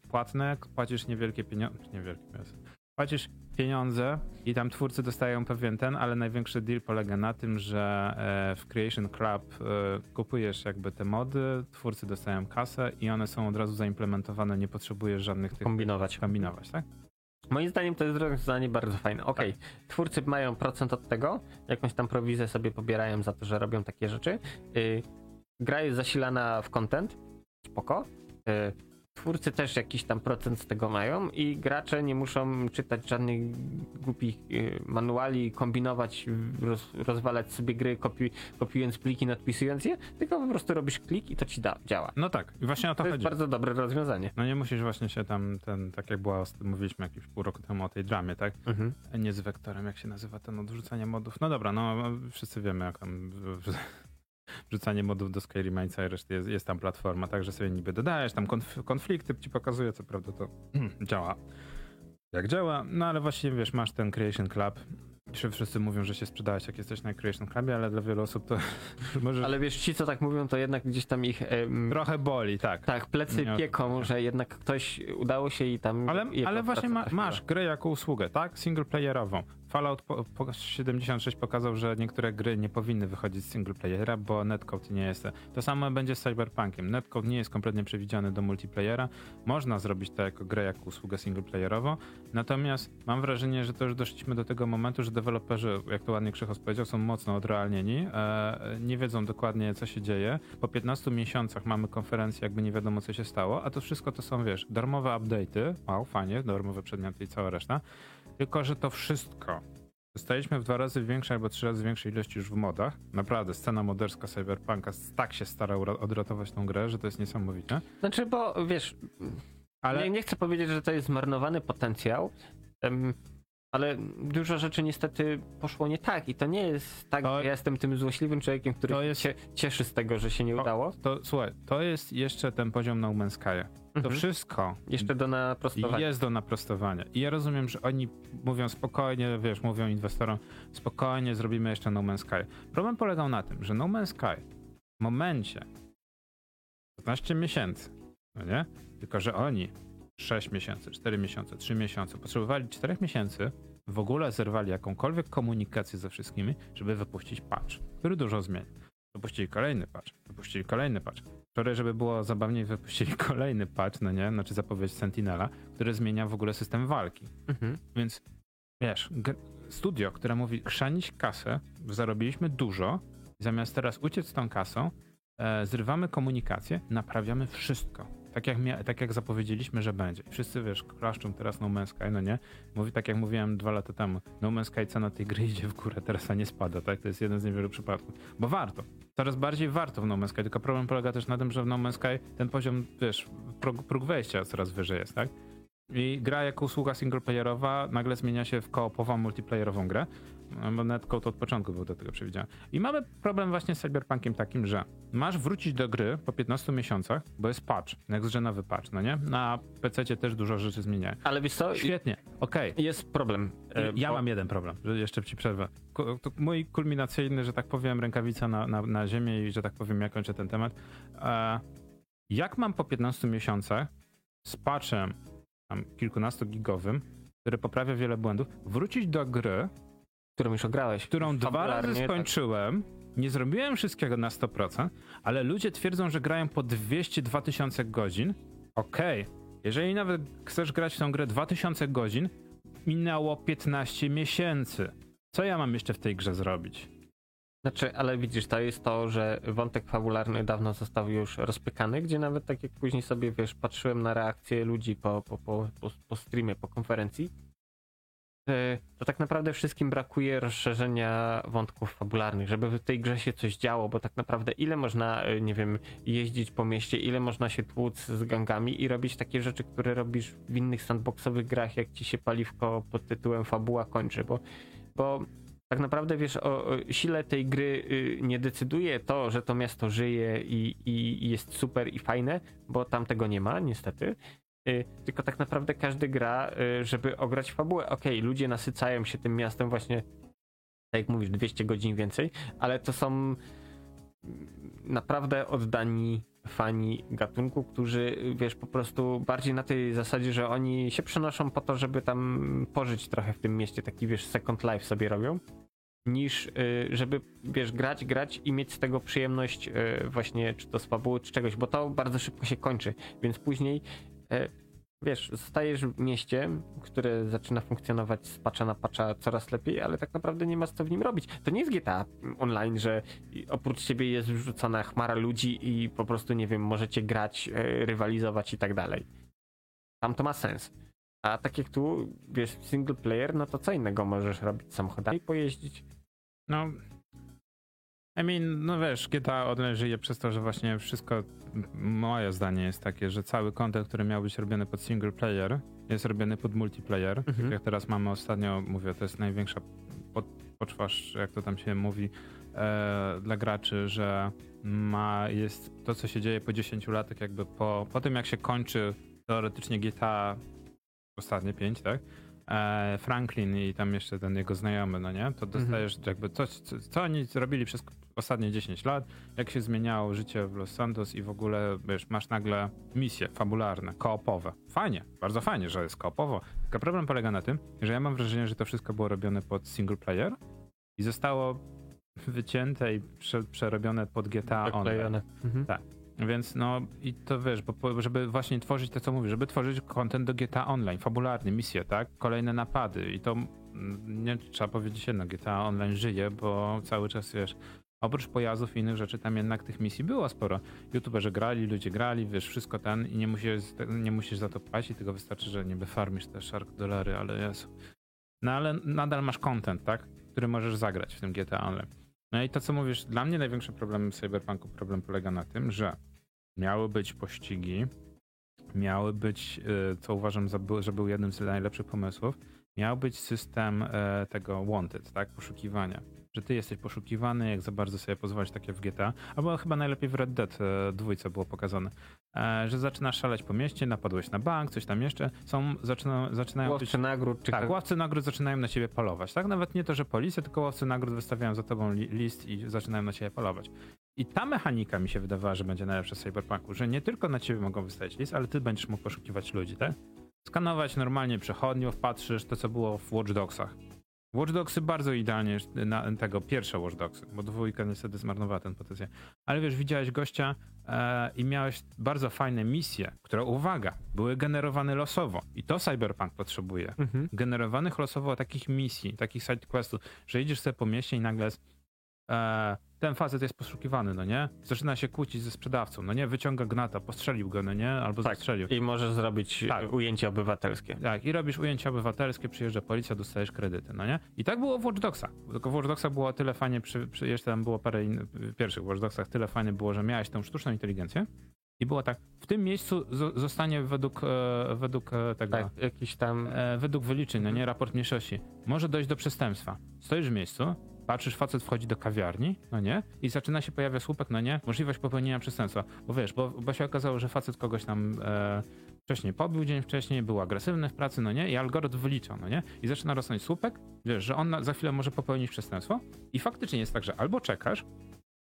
płatne, płacisz niewielkie pieniądze, niewielkie pieniądze. Płacisz pieniądze i tam twórcy dostają pewien ten, ale największy deal polega na tym, że e, w Creation Club e, kupujesz jakby te mody, twórcy dostają kasę i one są od razu zaimplementowane, nie potrzebujesz żadnych tych Kombinować. kombinować, tak? Moim zdaniem to jest rozwiązanie bardzo fajne. Okej, Tak. twórcy mają procent od tego, jakąś tam prowizję sobie pobierają za to, że robią takie rzeczy. Y, gra jest zasilana w content, spoko. Y, twórcy też jakiś tam procent z tego mają i gracze nie muszą czytać żadnych głupich y, manuali, kombinować, roz, rozwalać sobie gry, kopi, kopiując pliki, nadpisując je, tylko po prostu robisz klik i to ci da, działa. No tak, i właśnie o to, To jest chodzi. bardzo dobre rozwiązanie. No nie musisz właśnie się tam, ten, tak jak była, mówiliśmy jakieś pół roku temu o tej dramie, tak? Mhm. Nie z wektorem, jak się nazywa ten odrzucanie modów. No dobra, no wszyscy wiemy, jak tam wrzucanie modów do Skyrima i całej reszty jest, jest tam platforma, także sobie niby dodajesz, tam konf- konflikty ci pokazuje, co prawda to działa. Jak działa, no ale właśnie wiesz, masz ten Creation Club. Że wszyscy mówią, że się sprzedałeś, jak jesteś na Creation Clubie, ale dla wielu osób to może Ale wiesz, ci co tak mówią, to jednak gdzieś tam ich... em, trochę boli, tak. Tak, plecy Nie pieką, że jednak ktoś udało się i tam. Ale, ale właśnie ma, masz grę jako usługę, tak? Singleplayerową. Fallout po, po 76 pokazał, że niektóre gry nie powinny wychodzić z singleplayera, bo netcode nie jest. To samo będzie z Cyberpunkiem. Netcode nie jest kompletnie przewidziany do multiplayera. Można zrobić to jako grę, jako usługę singleplayerową. Natomiast mam wrażenie, że to już doszliśmy do tego momentu, że deweloperzy, jak to ładnie Krzychos powiedział, są mocno odrealnieni. E, nie wiedzą dokładnie, co się dzieje. Po 15 miesiącach mamy konferencję, jakby nie wiadomo, co się stało, a to wszystko to są, wiesz, darmowe update'y. Wow, fajnie, darmowe przedmioty i cała reszta. Tylko, że to wszystko Dostaliśmy w dwa razy większej albo trzy razy większej ilości już w modach. Naprawdę, scena moderska Cyberpunka tak się stara odratować tą grę, że to jest niesamowite. Znaczy, bo wiesz, Ale nie, nie chcę powiedzieć, że to jest zmarnowany potencjał, ale dużo rzeczy niestety poszło nie tak i to nie jest tak, To- że ja jestem tym złośliwym człowiekiem, który jest- się cieszy z tego, że się nie To- udało. to słuchaj, to jest jeszcze ten poziom No Man's Sky. To Mhm. wszystko Jeszcze do naprostowania. jest do naprostowania. I ja rozumiem, że oni mówią spokojnie, wiesz, mówią inwestorom, spokojnie zrobimy jeszcze No Man's Sky. Problem polegał na tym, że No Man's Sky w momencie 15 miesięcy, no nie? Tylko, że oni 6 miesięcy, 4 miesiące, 3 miesiące, potrzebowali 4 miesięcy, w ogóle zerwali jakąkolwiek komunikację ze wszystkimi, żeby wypuścić patch, który dużo zmieni. Wypuścili kolejny patch, wypuścili kolejny patch. Wczoraj, żeby było zabawniej, wypuścili kolejny patch, no nie? Znaczy zapowiedź Sentinela, który zmienia w ogóle system walki. Mhm. Więc wiesz, studio, które mówi chrzanić kasę, zarobiliśmy dużo, zamiast teraz uciec z tą kasą, e, zrywamy komunikację, naprawiamy wszystko. Tak jak, tak jak zapowiedzieliśmy, że będzie. Wszyscy, wiesz, klaszczą teraz No Man's Sky, no nie? Mówi tak jak mówiłem dwa lata temu, No Man's Sky cena tej gry idzie w górę, teraz a nie spada, tak? To jest jeden z niewielu przypadków. Bo warto. Coraz bardziej warto w No Man's Sky, tylko problem polega też na tym, że w No Man's Sky ten poziom, wiesz, próg, próg wejścia coraz wyżej jest, tak? I gra jako usługa singleplayerowa nagle zmienia się w koopową, multiplayerową grę, bo netcode od początku był do tego przewidziany. I mamy problem właśnie z Cyberpunkiem takim, że masz wrócić do gry po 15 miesiącach, bo jest patch, next-genowy patch, no nie? Na PC też dużo rzeczy zmieniają. Ale wiesz co, Świetnie, okej. jest problem. e, Ja bo- mam jeden problem, że jeszcze ci przerwę. To Mój kulminacyjny, że tak powiem, rękawica na, na, na ziemię i że tak powiem, ja kończę ten temat. E, jak mam po 15 miesiącach z patchem tam kilkunastogigowym, który poprawia wiele błędów, wrócić do gry, którą już ograłeś. którą dwa razy tak. skończyłem, nie zrobiłem wszystkiego na 100%, ale ludzie twierdzą, że grają po 200-2000 tysiące godzin. Okej, jeżeli nawet chcesz grać w tą grę 2000 godzin, minęło 15 miesięcy. Co ja mam jeszcze w tej grze zrobić? Znaczy, ale widzisz, to jest to, że wątek fabularny dawno został już rozpykany, gdzie nawet tak jak później sobie, wiesz, patrzyłem na reakcje ludzi po, po, po, po, po streamie, po konferencji, e, to tak naprawdę wszystkim brakuje rozszerzenia wątków fabularnych, żeby w tej grze się coś działo, bo tak naprawdę ile można, e, nie wiem, jeździć po mieście, ile można się tłuc z gangami i robić takie rzeczy, które robisz w innych sandboxowych grach, jak ci się paliwko pod tytułem fabuła kończy, bo, bo tak naprawdę wiesz, o, o sile tej gry y, nie decyduje to, że to miasto żyje i, i jest super i fajne, bo tam tego nie ma, niestety. Y, tylko tak naprawdę każdy gra, y, żeby ograć fabułę. Okej, ludzie nasycają się tym miastem właśnie, tak jak mówisz, 200 godzin więcej, ale to są mm, naprawdę oddani fani gatunku, którzy, wiesz, po prostu bardziej na tej zasadzie, że oni się przenoszą po to, żeby tam pożyć trochę w tym mieście, taki, wiesz, second life sobie robią, niż y, żeby, wiesz, grać, grać i mieć z tego przyjemność właśnie, czy to z fabuły, czy czegoś, bo to bardzo szybko się kończy, więc później wiesz, zostajesz w mieście, które zaczyna funkcjonować z patcha na patcha coraz lepiej, ale tak naprawdę nie ma co w nim robić. To nie jest GTA online, że oprócz ciebie jest wrzucona chmara ludzi i po prostu, nie wiem, możecie grać, e, rywalizować i tak dalej. Tam to ma sens. A tak jak tu, wiesz, single player, no to co innego możesz robić samochodami, pojeździć. No. I mean, no wiesz, GTA Online żyje przez to, że właśnie wszystko, moje zdanie jest takie, że cały content, który miał być robiony pod single player, jest robiony pod multiplayer. Mhm. Tak jak teraz mamy ostatnio, mówię, to jest największa pod, poczwarz, jak to tam się mówi, e, dla graczy, że ma, jest to, co się dzieje po 10 latach, jakby po, po tym, jak się kończy teoretycznie GTA ostatnie 5, tak? e, Franklin i tam jeszcze ten jego znajomy, no nie? To dostajesz jakby coś, co, co oni zrobili przez ostatnie 10 lat, jak się zmieniało życie w Los Santos i w ogóle, wiesz, masz nagle misje fabularne, koopowe. Fajnie, bardzo fajnie, że jest koopowo. Tylko problem polega na tym, że ja mam wrażenie, że to wszystko było robione pod single player i zostało wycięte i prze, przerobione pod GTA Online. Mhm. Więc no i to wiesz, bo żeby właśnie tworzyć to, co mówisz, żeby tworzyć content do GTA Online, fabularny, misje, tak? Kolejne napady i to mm, nie trzeba powiedzieć jedno, GTA Online żyje, bo cały czas wiesz, oprócz pojazdów i innych rzeczy, tam jednak tych misji było sporo. YouTuberzy grali, ludzie grali, wiesz, wszystko ten i nie musisz, nie musisz za to płacić, tylko wystarczy, że niby farmisz te shark dolary, ale Jezu. no ale nadal masz content, tak? Który możesz zagrać w tym GTA Online. No i to, co mówisz, dla mnie największy problem w Cyberpunku problem polega na tym, że miały być pościgi, miały być, y, co uważam, że był jednym z najlepszych pomysłów, miał być system e, tego wanted, tak, poszukiwania. Że ty jesteś poszukiwany, jak za bardzo sobie pozwolić takie w GTA, albo chyba najlepiej w Red Dead e, dwójce było pokazane, e, że zaczynasz szaleć po mieście, napadłeś na bank, coś tam jeszcze, są, zaczyna, zaczynają łowcy być... nagród. Czy tak, łowcy nagród zaczynają na ciebie polować, tak? Nawet nie to, że policja, tylko łowcy nagród wystawiają za tobą li list i zaczynają na ciebie polować. I ta mechanika mi się wydawała, że będzie najlepsza w Cyberpunku, że nie tylko na ciebie mogą wystawić list, ale ty będziesz mógł poszukiwać ludzi, tak? skanować normalnie przechodniów, patrzysz to, co było w Watch Dogsach. Watch Dogsy bardzo idealnie na tego, pierwsze Watch Dogsy, bo dwójka niestety zmarnowała ten potencjał. Ale wiesz, widziałeś gościa e, i miałeś bardzo fajne misje, które, uwaga, były generowane losowo. I to Cyberpunk potrzebuje. Mhm. Generowanych losowo takich misji, takich side questów, że idziesz sobie po mieście i nagle e, ten facet jest poszukiwany, no nie? Zaczyna się kłócić ze sprzedawcą, no nie? Wyciąga gnata, postrzelił go, no nie? Albo tak. zastrzelił. I możesz zrobić tak. ujęcie obywatelskie. Tak, i robisz ujęcie obywatelskie, przyjeżdża policja, dostajesz kredyty, no nie? I tak było w Watch Dogsach. Tylko w Watch Dogsach było tyle fajnie, przy, przy, jeszcze tam było parę in, pierwszych Watch Dogsach, tyle fajnie było, że miałeś tą sztuczną inteligencję, i było tak, w tym miejscu zostanie według, e, według e, tego. Tak, jakiś tam. E, według wyliczeń, no nie, raport mniejszości. Może dojść do przestępstwa. Stoisz w miejscu, patrzysz, facet wchodzi do kawiarni, no nie? I zaczyna się pojawia słupek, no nie? Możliwość popełnienia przestępstwa. Bo wiesz, bo, bo się okazało, że facet kogoś tam e, wcześniej pobił dzień wcześniej, był agresywny w pracy, no nie? I algorytm wylicza, no nie? I zaczyna rosnąć słupek, wiesz, że on na, za chwilę może popełnić przestępstwo i faktycznie jest tak, że albo czekasz,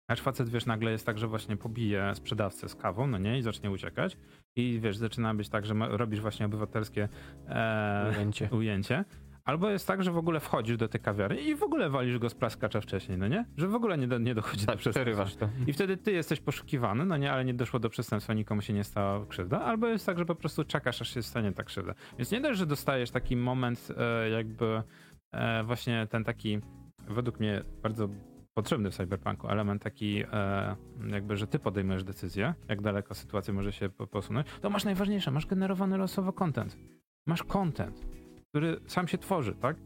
Aż facet, wiesz, nagle jest tak, że właśnie pobije sprzedawcę z kawą, no nie, i zacznie uciekać. I wiesz, zaczyna być tak, że robisz właśnie obywatelskie e, ujęcie. ujęcie. Albo jest tak, że w ogóle wchodzisz do tej kawiarni i w ogóle walisz go z plaskacza wcześniej, no nie? Że w ogóle nie, do, nie dochodzi tak, do przestępstwa. I wtedy ty jesteś poszukiwany, no nie, ale nie doszło do przestępstwa, nikomu się nie stała krzywda. Albo jest tak, że po prostu czekasz, aż się stanie ta krzywda. Więc nie dość, że dostajesz taki moment e, jakby e, właśnie ten taki, według mnie bardzo potrzebny w cyberpunku element taki e, jakby, że ty podejmujesz decyzję, jak daleko sytuacja może się posunąć, to masz najważniejsze, masz generowany losowo content. Masz content który sam się tworzy, tak?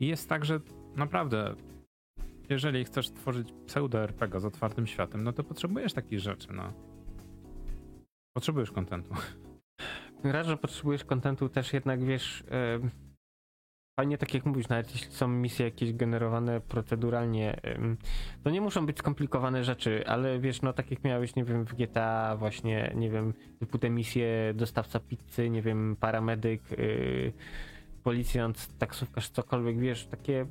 I jest tak, że naprawdę, jeżeli chcesz tworzyć pseudo-RPG z otwartym światem, no to potrzebujesz takich rzeczy, no. Potrzebujesz kontentu. Raz, że potrzebujesz kontentu, też jednak wiesz. Yy, fajnie, tak jak mówisz, nawet jeśli są misje jakieś generowane proceduralnie, yy, to nie muszą być skomplikowane rzeczy, ale wiesz, no tak jak miałeś, nie wiem, w GTA, właśnie, nie wiem, typu te misje dostawca pizzy, nie wiem, paramedyk. Yy, policjant, taksówkarz, cokolwiek, wiesz, takie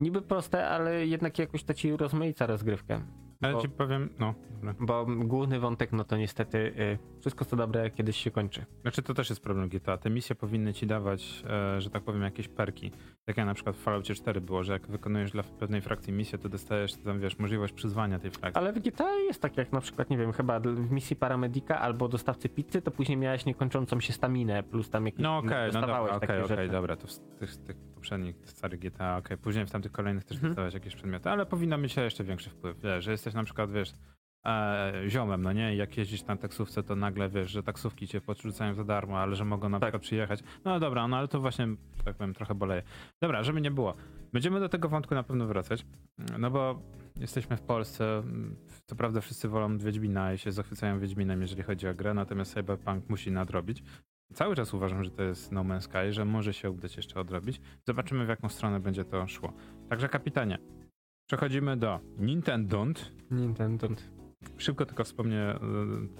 niby proste, ale jednak jakoś to ci rozmaica rozgrywkę. Ale bo, ci powiem, no. Dobra. Bo główny wątek, no to niestety y, wszystko co dobre kiedyś się kończy. Znaczy to też jest problem GTA. Te misje powinny ci dawać, e, że tak powiem, jakieś perki. Tak jak na przykład w Falloutie 4 było, że jak wykonujesz dla pewnej frakcji misję, to dostajesz tam, wiesz, możliwość przyzwania tej frakcji. Ale w GTA jest tak jak na przykład, nie wiem, chyba w misji paramedika albo dostawcy pizzy, to później miałeś niekończącą się staminę, plus tam jakieś No okej, okay, no dobra, okej, okay, okay, dobra, to w tych, tych poprzednich starych GTA, okej, okay. później w tamtych kolejnych też mhm. dostałeś jakieś przedmioty, ale powinno mieć jeszcze większy wpływ, wiesz, że jesteś na przykład, wiesz, e, ziomem, no nie? I jak jeździsz na taksówce, to nagle wiesz, że taksówki cię podrzucają za darmo, ale że mogą na tak. przykład przyjechać. No dobra, no ale to właśnie, tak powiem, trochę boleje. Dobra, żeby nie było. Będziemy do tego wątku na pewno wracać, no bo jesteśmy w Polsce. Co prawda wszyscy wolą Wiedźmina i się zachwycają Wiedźminem, jeżeli chodzi o grę, natomiast Cyberpunk musi nadrobić. Cały czas uważam, że to jest No Man's Sky, że może się udać jeszcze odrobić. Zobaczymy, w jaką stronę będzie to szło. Także kapitanie, przechodzimy do Nintendo. Nintendo. Szybko tylko wspomnę, e,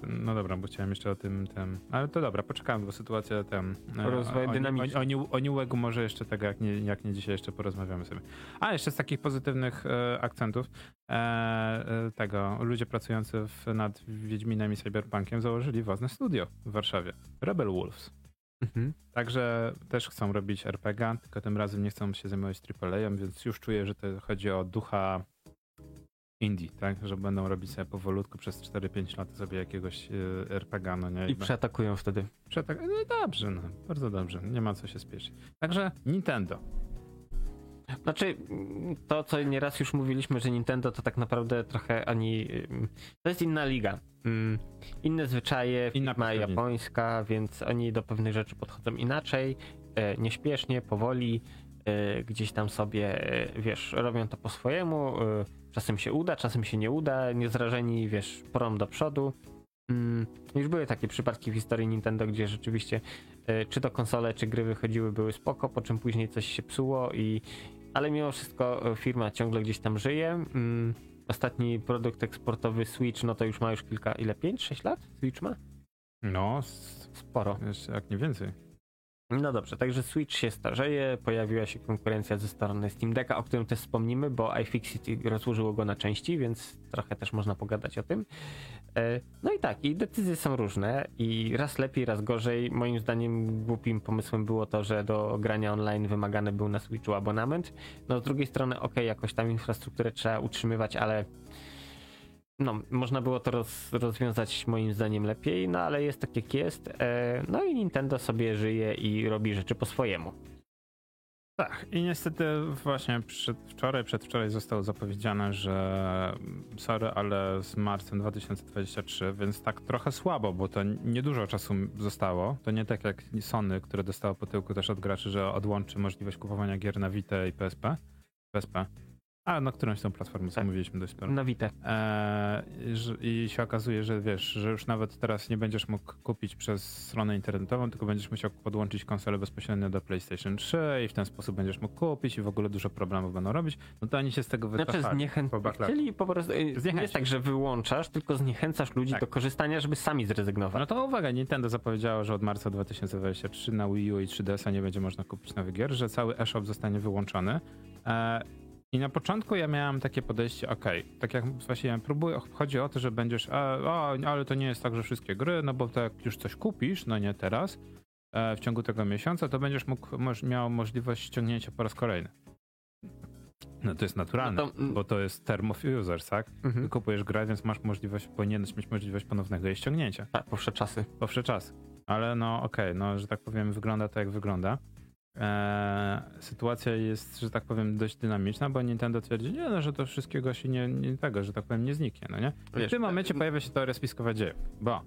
no dobra, bo chciałem jeszcze o tym, tym ale to dobra, poczekamy, bo sytuacja ten... E, Rozwój dynamiczny. O, o, New Wagu może jeszcze tego, jak nie, jak nie dzisiaj jeszcze porozmawiamy sobie. A jeszcze z takich pozytywnych e, akcentów e, e, tego, ludzie pracujący w, nad Wiedźminem i Cyberpunkiem założyli własne studio w Warszawie. Rebel Wolves. Mhm. Także też chcą robić RPG, tylko tym razem nie chcą się zajmować AAA, więc już czuję, że to chodzi o ducha indie, tak? Że będą robić sobie powolutku przez 4-5 lat sobie jakiegoś y, RPG, no nie? I, przeatakują wtedy. Przeatak no dobrze, no. Bardzo dobrze. Nie ma co się spieszyć. Także Nintendo. Znaczy, to co nieraz już mówiliśmy, że Nintendo to tak naprawdę trochę ani. To jest inna liga. Mm, inne zwyczaje, inna firma japońska, więc oni do pewnych rzeczy podchodzą inaczej, e, nieśpiesznie, powoli gdzieś tam sobie, e, wiesz, robią to po swojemu, e, czasem się uda, czasem się nie uda, niezrażeni, wiesz, porą do przodu. Mm, już były takie przypadki w historii Nintendo, gdzie rzeczywiście czy to konsole, czy gry wychodziły, były spoko, po czym później coś się psuło i ale mimo wszystko firma ciągle gdzieś tam żyje. Mm, ostatni produkt eksportowy Switch, no to już ma już kilka, ile? 5-6 lat? Switch ma? No, Sporo. jeszcze jak nie więcej. No dobrze, także Switch się starzeje, pojawiła się konkurencja ze strony Steam Decka, o którym też wspomnimy, bo iFixit rozłożyło go na części, więc trochę też można pogadać o tym. E, No i tak, i decyzje są różne i raz lepiej, raz gorzej. Moim zdaniem głupim pomysłem było to, że do grania online wymagany był na Switchu abonament. No z drugiej strony, ok, jakoś tam infrastrukturę trzeba utrzymywać, ale no, można było to roz, rozwiązać moim zdaniem lepiej, no ale jest tak jak jest. E, no i Nintendo sobie żyje i robi rzeczy po swojemu. Tak, i niestety właśnie przedwczoraj, przedwczoraj zostało zapowiedziane, że sorry, ale z marcem 2023, więc tak trochę słabo, bo to niedużo czasu zostało. To nie tak jak Sony, które dostało po tyłku też od graczy, że odłączy możliwość kupowania gier na Vita i PSP. PSP. A, na którąś tą platformę, Tak. mówiliśmy dość sporo. Na. Eee, że- I się okazuje, że wiesz, że już nawet teraz nie będziesz mógł kupić przez stronę internetową, tylko będziesz musiał podłączyć konsolę bezpośrednio do PlayStation 3 i w ten sposób będziesz mógł kupić i w ogóle dużo problemów będą robić. No to oni się z tego Znaczy wycofali. zniechęc... po backlash. Chcieli po prostu... y, Nie jest tak, że wyłączasz, tylko zniechęcasz ludzi Tak. do korzystania, żeby sami zrezygnować. No to uwaga, Nintendo zapowiedziało, że od marca 2023 na Wii U i 3DS-a nie będzie można kupić nowych gier, że cały eShop zostanie wyłączony. E, I na początku ja miałem takie podejście, okej, tak jak właśnie ja próbuję, chodzi o to, że będziesz, a, a, ale to nie jest tak, że wszystkie gry, no bo to jak już coś kupisz, no nie teraz, e, w ciągu tego miesiąca, to będziesz mógł, moż, miał możliwość ściągnięcia po raz kolejny. No to jest naturalne, No to, mm. bo to jest term of users, tak? Mhm. Kupujesz grę, więc masz możliwość, powinieneś mieć możliwość ponownego jej ściągnięcia Tak, powsze czasy. po wsze czas. Ale no okej, no że tak powiem, wygląda to jak wygląda. Eee, sytuacja jest, że tak powiem, dość dynamiczna, bo Nintendo twierdzi, nie, no, że to wszystkiego się nie, nie tego, że tak powiem, nie zniknie, no nie? Wiesz, w tym tak- momencie pojawia się teoria spiskowa dziejów, bo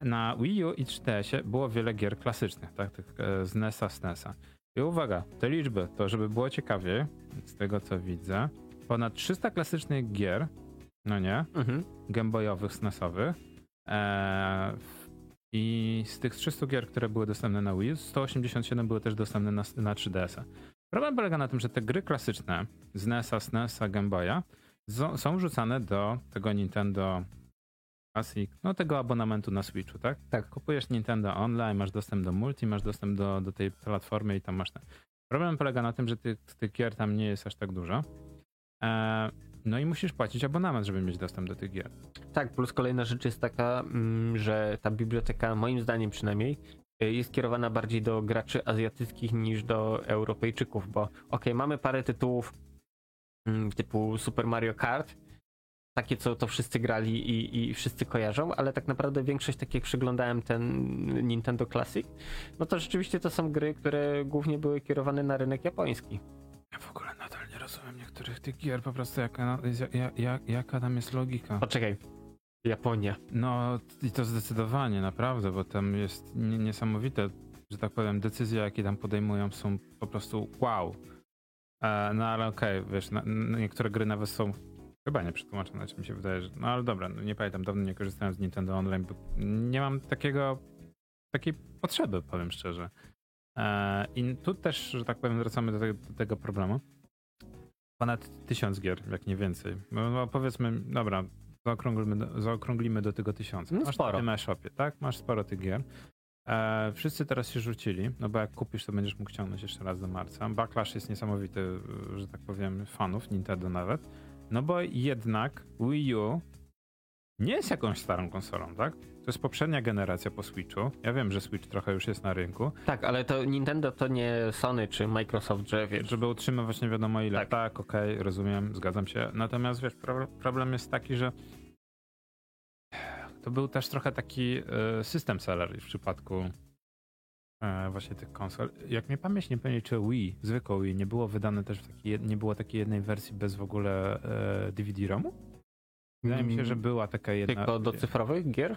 na Wii U i 3DS-ie było wiele gier klasycznych, tak, tych e, z NES-a, z NES-a. I uwaga, te liczby, to żeby było ciekawiej, z tego co widzę, ponad 300 klasycznych gier, no nie, Mhm. gameboyowych, SNESowych. Eee, I z tych 300 gier, które były dostępne na Wii, U, 187 były też dostępne na, na 3DS-a. Problem polega na tym, że te gry klasyczne z NES-a, SNES-a, Game Boya są wrzucane do tego Nintendo Classic, no tego abonamentu na Switchu, tak? Tak. Kupujesz Nintendo Online, masz dostęp do multi, masz dostęp do, do tej platformy i tam masz ten. Problem polega na tym, że tych, tych gier tam nie jest aż tak dużo. Eee, no i musisz płacić abonament, żeby mieć dostęp do tych gier. Tak, plus kolejna rzecz jest taka, mm, że ta biblioteka, moim zdaniem przynajmniej, y, jest kierowana bardziej do graczy azjatyckich niż do Europejczyków, bo okej, mamy parę tytułów mm, typu Super Mario Kart, takie co to wszyscy grali i, i wszyscy kojarzą, ale tak naprawdę większość, tak jak przeglądałem ten Nintendo Classic, no to rzeczywiście to są gry, które głównie były kierowane na rynek japoński. Ja w ogóle nadal nie rozumiem niektórych tych gier, po prostu jaka, jak, jak, jaka tam jest logika. Poczekaj, Japonia. No i to zdecydowanie, naprawdę, bo tam jest nie- niesamowite, że tak powiem, decyzje, jakie tam podejmują są po prostu wow. E, no ale okej, wiesz, na, na niektóre gry nawet są chyba nie przetłumaczone, czy mi się wydaje, że... No ale dobra, no, nie pamiętam, dawno nie korzystałem z Nintendo Online, bo nie mam takiego, takiej potrzeby, powiem szczerze. E, I tu też, że tak powiem, wracamy do tego, do tego problemu. Ponad tysiąc gier, jak nie więcej. No, no powiedzmy, dobra, zaokrąglimy do, zaokrąglimy do tego tysiąca. No Masz sporo. na tym e-shopie, tak? Masz sporo tych gier. E, wszyscy teraz się rzucili, no bo jak kupisz, to będziesz mógł ciągnąć jeszcze raz do marca. Backlash jest niesamowity, że tak powiem, fanów Nintendo nawet. No bo jednak Wii U nie jest jakąś starą konsolą, tak? To jest poprzednia generacja po Switchu. Ja wiem, że Switch trochę już jest na rynku. Tak, ale to Nintendo to nie Sony czy Microsoft, że wiesz, Żeby utrzymywać nie wiadomo ile. Tak. Tak, okej, rozumiem, zgadzam się. Natomiast wiesz, pro, problem jest taki, że to był też trochę taki e, system seller w przypadku e, właśnie tych konsol. Jak mnie pamięć nie pomyli, czy Wii, zwykłe Wii, nie było wydane też w takiej, nie było takiej jednej wersji bez w ogóle e, DVD-ROMu? Wydaje mi się, że była taka jedna. tylko do cyfrowych gier?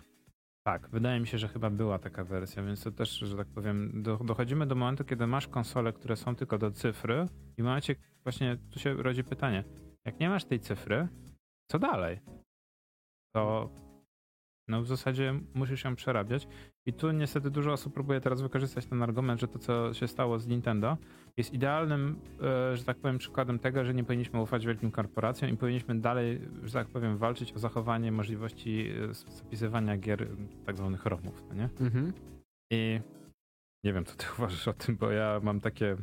Tak, wydaje mi się, że chyba była taka wersja, więc to też, że tak powiem, do, dochodzimy do momentu, kiedy masz konsole, które są tylko do cyfry i w momencie właśnie tu się rodzi pytanie, jak nie masz tej cyfry, co dalej? To no w zasadzie musisz ją przerabiać. I tu niestety dużo osób próbuje teraz wykorzystać ten argument, że to, co się stało z Nintendo, jest idealnym, e, że tak powiem, przykładem tego, że nie powinniśmy ufać wielkim korporacjom i powinniśmy dalej, że tak powiem, walczyć o zachowanie możliwości e, zapisywania gier tak zwanych ROMów, no nie? Mhm. I nie wiem, co ty uważasz o tym, bo ja mam takie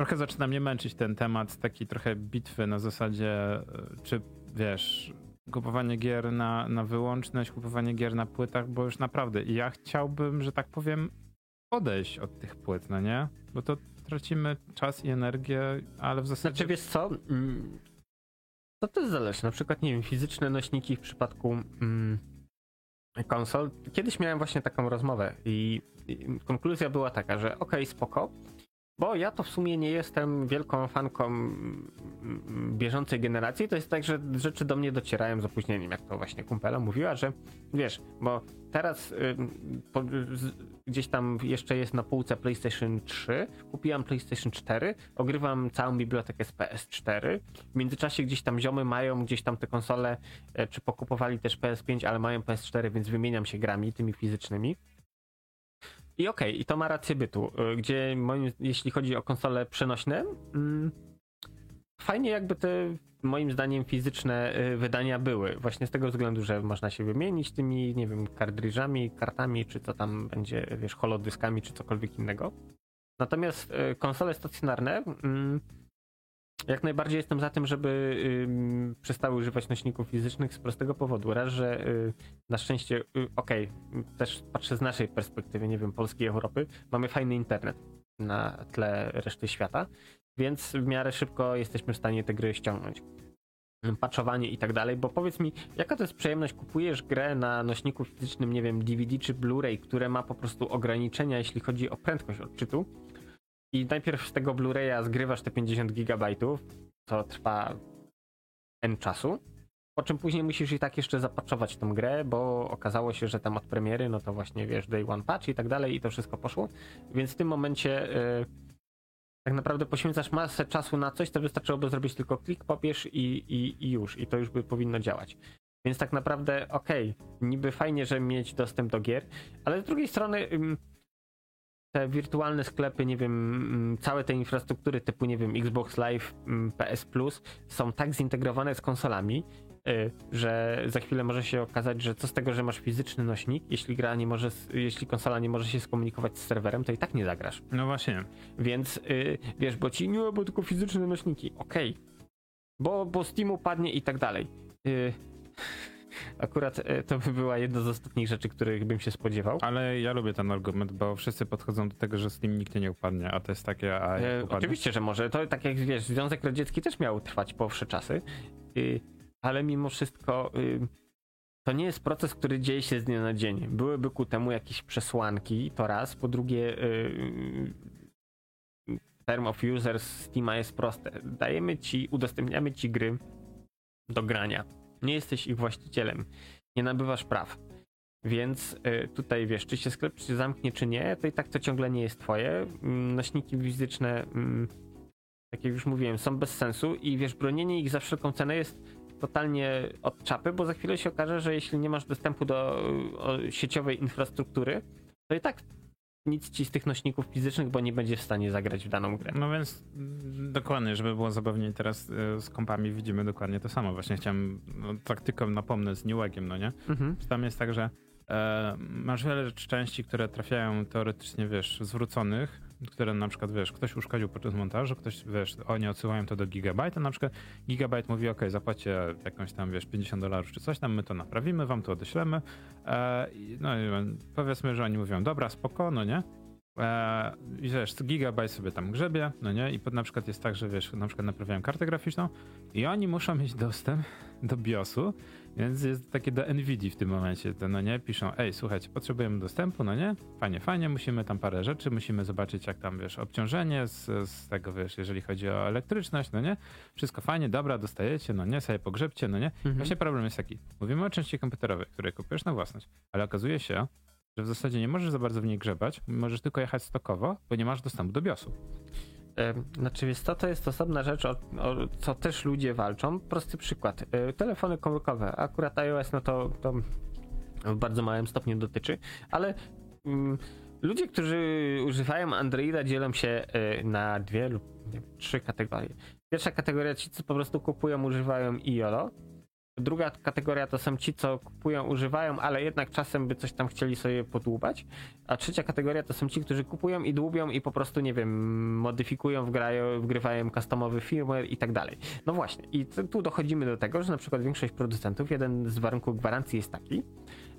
trochę zaczyna mnie męczyć ten temat, taki trochę bitwy na zasadzie, e, czy wiesz, kupowanie gier na, na wyłączność, kupowanie gier na płytach, bo już naprawdę ja chciałbym, że tak powiem, odejść od tych płyt, no nie? Bo to tracimy czas i energię, ale w zasadzie... Znaczy wiesz co, mm, to też zależy. Na przykład, nie wiem, fizyczne nośniki w przypadku mm, konsol. Kiedyś miałem właśnie taką rozmowę i, i konkluzja była taka, że okej, okay, spoko, bo ja to w sumie nie jestem wielką fanką bieżącej generacji. To jest tak, że rzeczy do mnie docierają z opóźnieniem, jak to właśnie kumpela mówiła, że wiesz, bo teraz y, po, gdzieś tam jeszcze jest na półce PlayStation 3, kupiłam PlayStation 4, ogrywam całą bibliotekę z PS4. W międzyczasie gdzieś tam ziomy mają gdzieś tam te konsole, y, czy pokupowali też PS5, ale mają PS4, więc wymieniam się grami tymi fizycznymi. I okej, okay, i to ma rację bytu, y, gdzie moim, jeśli chodzi o konsole przenośne, mm, fajnie jakby te moim zdaniem fizyczne y, wydania były. Właśnie z tego względu, że można się wymienić tymi, nie wiem, kartridżami, kartami, czy co tam będzie, wiesz, holodyskami, czy cokolwiek innego. Natomiast y, konsole stacjonarne mm, jak najbardziej jestem za tym, żeby y, przestały używać nośników fizycznych z prostego powodu. Raz, że y, na szczęście, y, okej, okay, też patrzę z naszej perspektywy, nie wiem, Polski, Europy, mamy fajny internet na tle reszty świata, więc w miarę szybko jesteśmy w stanie te gry ściągnąć. Patchowanie i tak dalej, bo powiedz mi, jaka to jest przyjemność? Kupujesz grę na nośniku fizycznym, nie wiem, DVD czy Blu-ray, które ma po prostu ograniczenia, jeśli chodzi o prędkość odczytu i najpierw z tego Blu-raya zgrywasz te 50 gigabajtów, co trwa N czasu, po czym później musisz i tak jeszcze zapatchować tą grę, bo okazało się, że tam od premiery, no to właśnie wiesz, day one patch i tak dalej i to wszystko poszło. Więc w tym momencie yy, tak naprawdę poświęcasz masę czasu na coś, to wystarczyłoby zrobić tylko klik, pobierz i, i, i już. I to już by powinno działać. Więc tak naprawdę okej, okay, niby fajnie, że mieć dostęp do gier, ale z drugiej strony... Yy, te wirtualne sklepy, nie wiem, mm, całe te infrastruktury typu, nie wiem, Xbox Live, mm, PS Plus są tak zintegrowane z konsolami, y, że za chwilę może się okazać, że co z tego, że masz fizyczny nośnik, jeśli gra nie może, jeśli konsola nie może się skomunikować z serwerem, to i tak nie zagrasz. No właśnie. Więc y, wiesz, bo ci nie, bo tylko fizyczne nośniki, okej. Okay. Bo, bo Steam upadnie i tak dalej. Y, Akurat e, to by była jedna z ostatnich rzeczy, których bym się spodziewał. Ale ja lubię ten argument, bo wszyscy podchodzą do tego, że z nim nigdy nie upadnie, a to jest takie. A e, oczywiście, że może. To tak jak wiesz, Związek Radziecki też miał trwać po wsze czasy, y, ale mimo wszystko. Y, to nie jest proces, który dzieje się z dnia na dzień. Byłyby ku temu jakieś przesłanki, to raz. Po drugie, y, term of users Steama jest proste. Dajemy ci, udostępniamy ci gry do grania nie jesteś ich właścicielem, nie nabywasz praw. Więc y, tutaj wiesz, czy się sklep się zamknie, czy nie, to i tak to ciągle nie jest twoje. Mm, nośniki fizyczne, mm, tak jak już mówiłem, są bez sensu i wiesz, bronienie ich za wszelką cenę jest totalnie od czapy, bo za chwilę się okaże, że jeśli nie masz dostępu do sieciowej infrastruktury, to i tak nic ci z tych nośników fizycznych, bo nie będzie w stanie zagrać w daną grę. No więc mm, dokładnie, żeby było zabawniej teraz y, z kompami widzimy dokładnie to samo. Właśnie chciałem no, tak tylko napomnę z Newegiem, no nie? Mhm. Tam jest tak, że e, masz wiele części, które trafiają teoretycznie, wiesz, zwróconych, które na przykład, wiesz, ktoś uszkodził podczas montażu, ktoś, wiesz, oni odsyłają to do Gigabyte, na przykład Gigabyte mówi, ok, zapłacie jakąś tam, wiesz, 50 dolarów czy coś tam, my to naprawimy, wam to odeślemy. E, no powiedzmy, że oni mówią, dobra, spoko, no nie? E, I wiesz, Gigabyte sobie tam grzebie, no nie? I pod, na przykład jest tak, że wiesz, na przykład naprawiają kartę graficzną i oni muszą mieć dostęp do BIOSu Więc jest takie do NVIDII w tym momencie, to no nie, piszą, ej, słuchajcie, potrzebujemy dostępu, no nie, fajnie, fajnie, musimy tam parę rzeczy, musimy zobaczyć jak tam, wiesz, obciążenie z, z tego, wiesz, jeżeli chodzi o elektryczność, no nie, wszystko fajnie, dobra, dostajecie, no nie, sobie pogrzebcie, no nie. Mhm. Właśnie problem jest taki, mówimy o części komputerowej, której kupujesz na własność, ale okazuje się, że w zasadzie nie możesz za bardzo w niej grzebać, możesz tylko jechać stokowo, bo nie masz dostępu do BIOSu. Znaczy, wiesz co, to jest osobna rzecz, o, o co też ludzie walczą. Prosty przykład. E, Telefony komórkowe. Akurat iOS, no to, to w bardzo małym stopniu dotyczy, ale mm, ludzie, którzy używają Androida, dzielą się e, na dwie lub nie trzy kategorie. Pierwsza kategoria ci, co po prostu kupują, używają i YOLO. Druga kategoria to są ci, co kupują, używają, ale jednak czasem by coś tam chcieli sobie podłubać. A trzecia kategoria to są ci, którzy kupują i dłubią i po prostu, nie wiem, modyfikują, wgrają, wgrywają customowy firmware i tak dalej. No właśnie, i tu- dochodzimy do tego, że na przykład większość producentów, jeden z warunków gwarancji jest taki,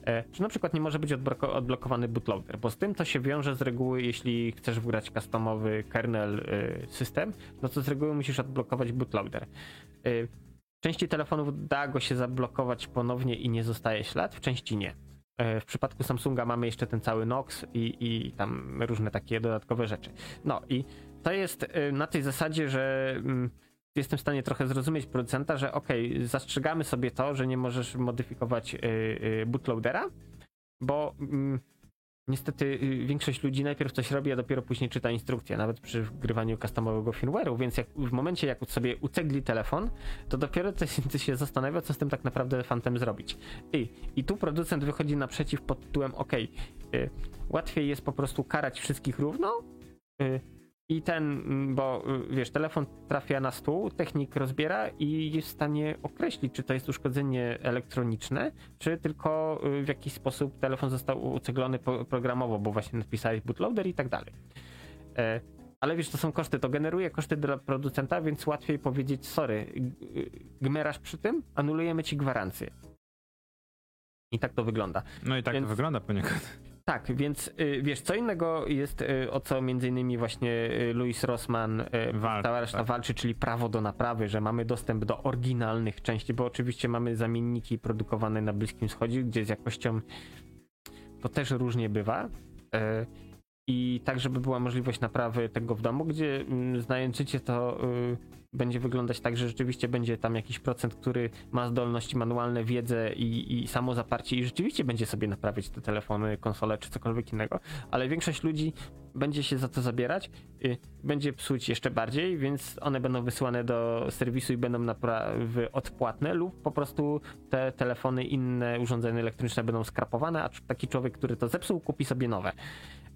e, że na przykład nie może być odbloko- odblokowany bootloader, bo z tym to się wiąże z reguły, jeśli chcesz wgrać customowy kernel e, system, no to z reguły musisz odblokować bootloader. Części telefonów da go się zablokować ponownie i nie zostaje ślad, w części nie. E, W przypadku Samsunga mamy jeszcze ten cały Nox i, i tam różne takie dodatkowe rzeczy. No i to jest e, na tej zasadzie, że mm, jestem w stanie trochę zrozumieć producenta, że okej, zastrzegamy sobie to, że nie możesz modyfikować e, bootloadera, bo mm, niestety y, większość ludzi najpierw coś robi, a dopiero później czyta instrukcję, nawet przy wgrywaniu customowego firmware'u, więc jak, w momencie jak sobie ucegli telefon, to dopiero coś się zastanawia, co z tym tak naprawdę fantem zrobić. I, i tu producent wychodzi naprzeciw pod tytułem ok, y, łatwiej jest po prostu karać wszystkich równo, y, i ten, mm, bo y, wiesz, telefon trafia na stół, technik rozbiera i jest w stanie określić, czy to jest uszkodzenie elektroniczne, czy tylko y, w jakiś sposób telefon został uceglony programowo, bo właśnie napisałeś bootloader i tak dalej. E, Ale wiesz, to są koszty, to generuje koszty dla producenta, więc łatwiej powiedzieć, sorry, y, gmerasz przy tym, anulujemy ci gwarancję. I tak to wygląda. No i tak Więc- to wygląda poniekąd. Tak, więc y, wiesz, co innego jest, y, o co między innymi właśnie y, Louis Rossman, y, Walczy, cała reszta tak. walczy, czyli prawo do naprawy, że mamy dostęp do oryginalnych części, bo oczywiście mamy zamienniki produkowane na Bliskim Wschodzie, gdzie z jakością to też różnie bywa. I tak, żeby była możliwość naprawy tego w domu, gdzie mm, znając życie, to y, będzie wyglądać tak, że rzeczywiście będzie tam jakiś procent, który ma zdolności manualne, wiedzę i, i samo zaparcie i rzeczywiście będzie sobie naprawiać te telefony, konsole czy cokolwiek innego, ale większość ludzi będzie się za to zabierać, y, będzie psuć jeszcze bardziej, więc one będą wysyłane do serwisu i będą naprawy odpłatne lub po prostu te telefony, inne urządzenia elektroniczne będą skrapowane, a taki człowiek, który to zepsuł, kupi sobie nowe.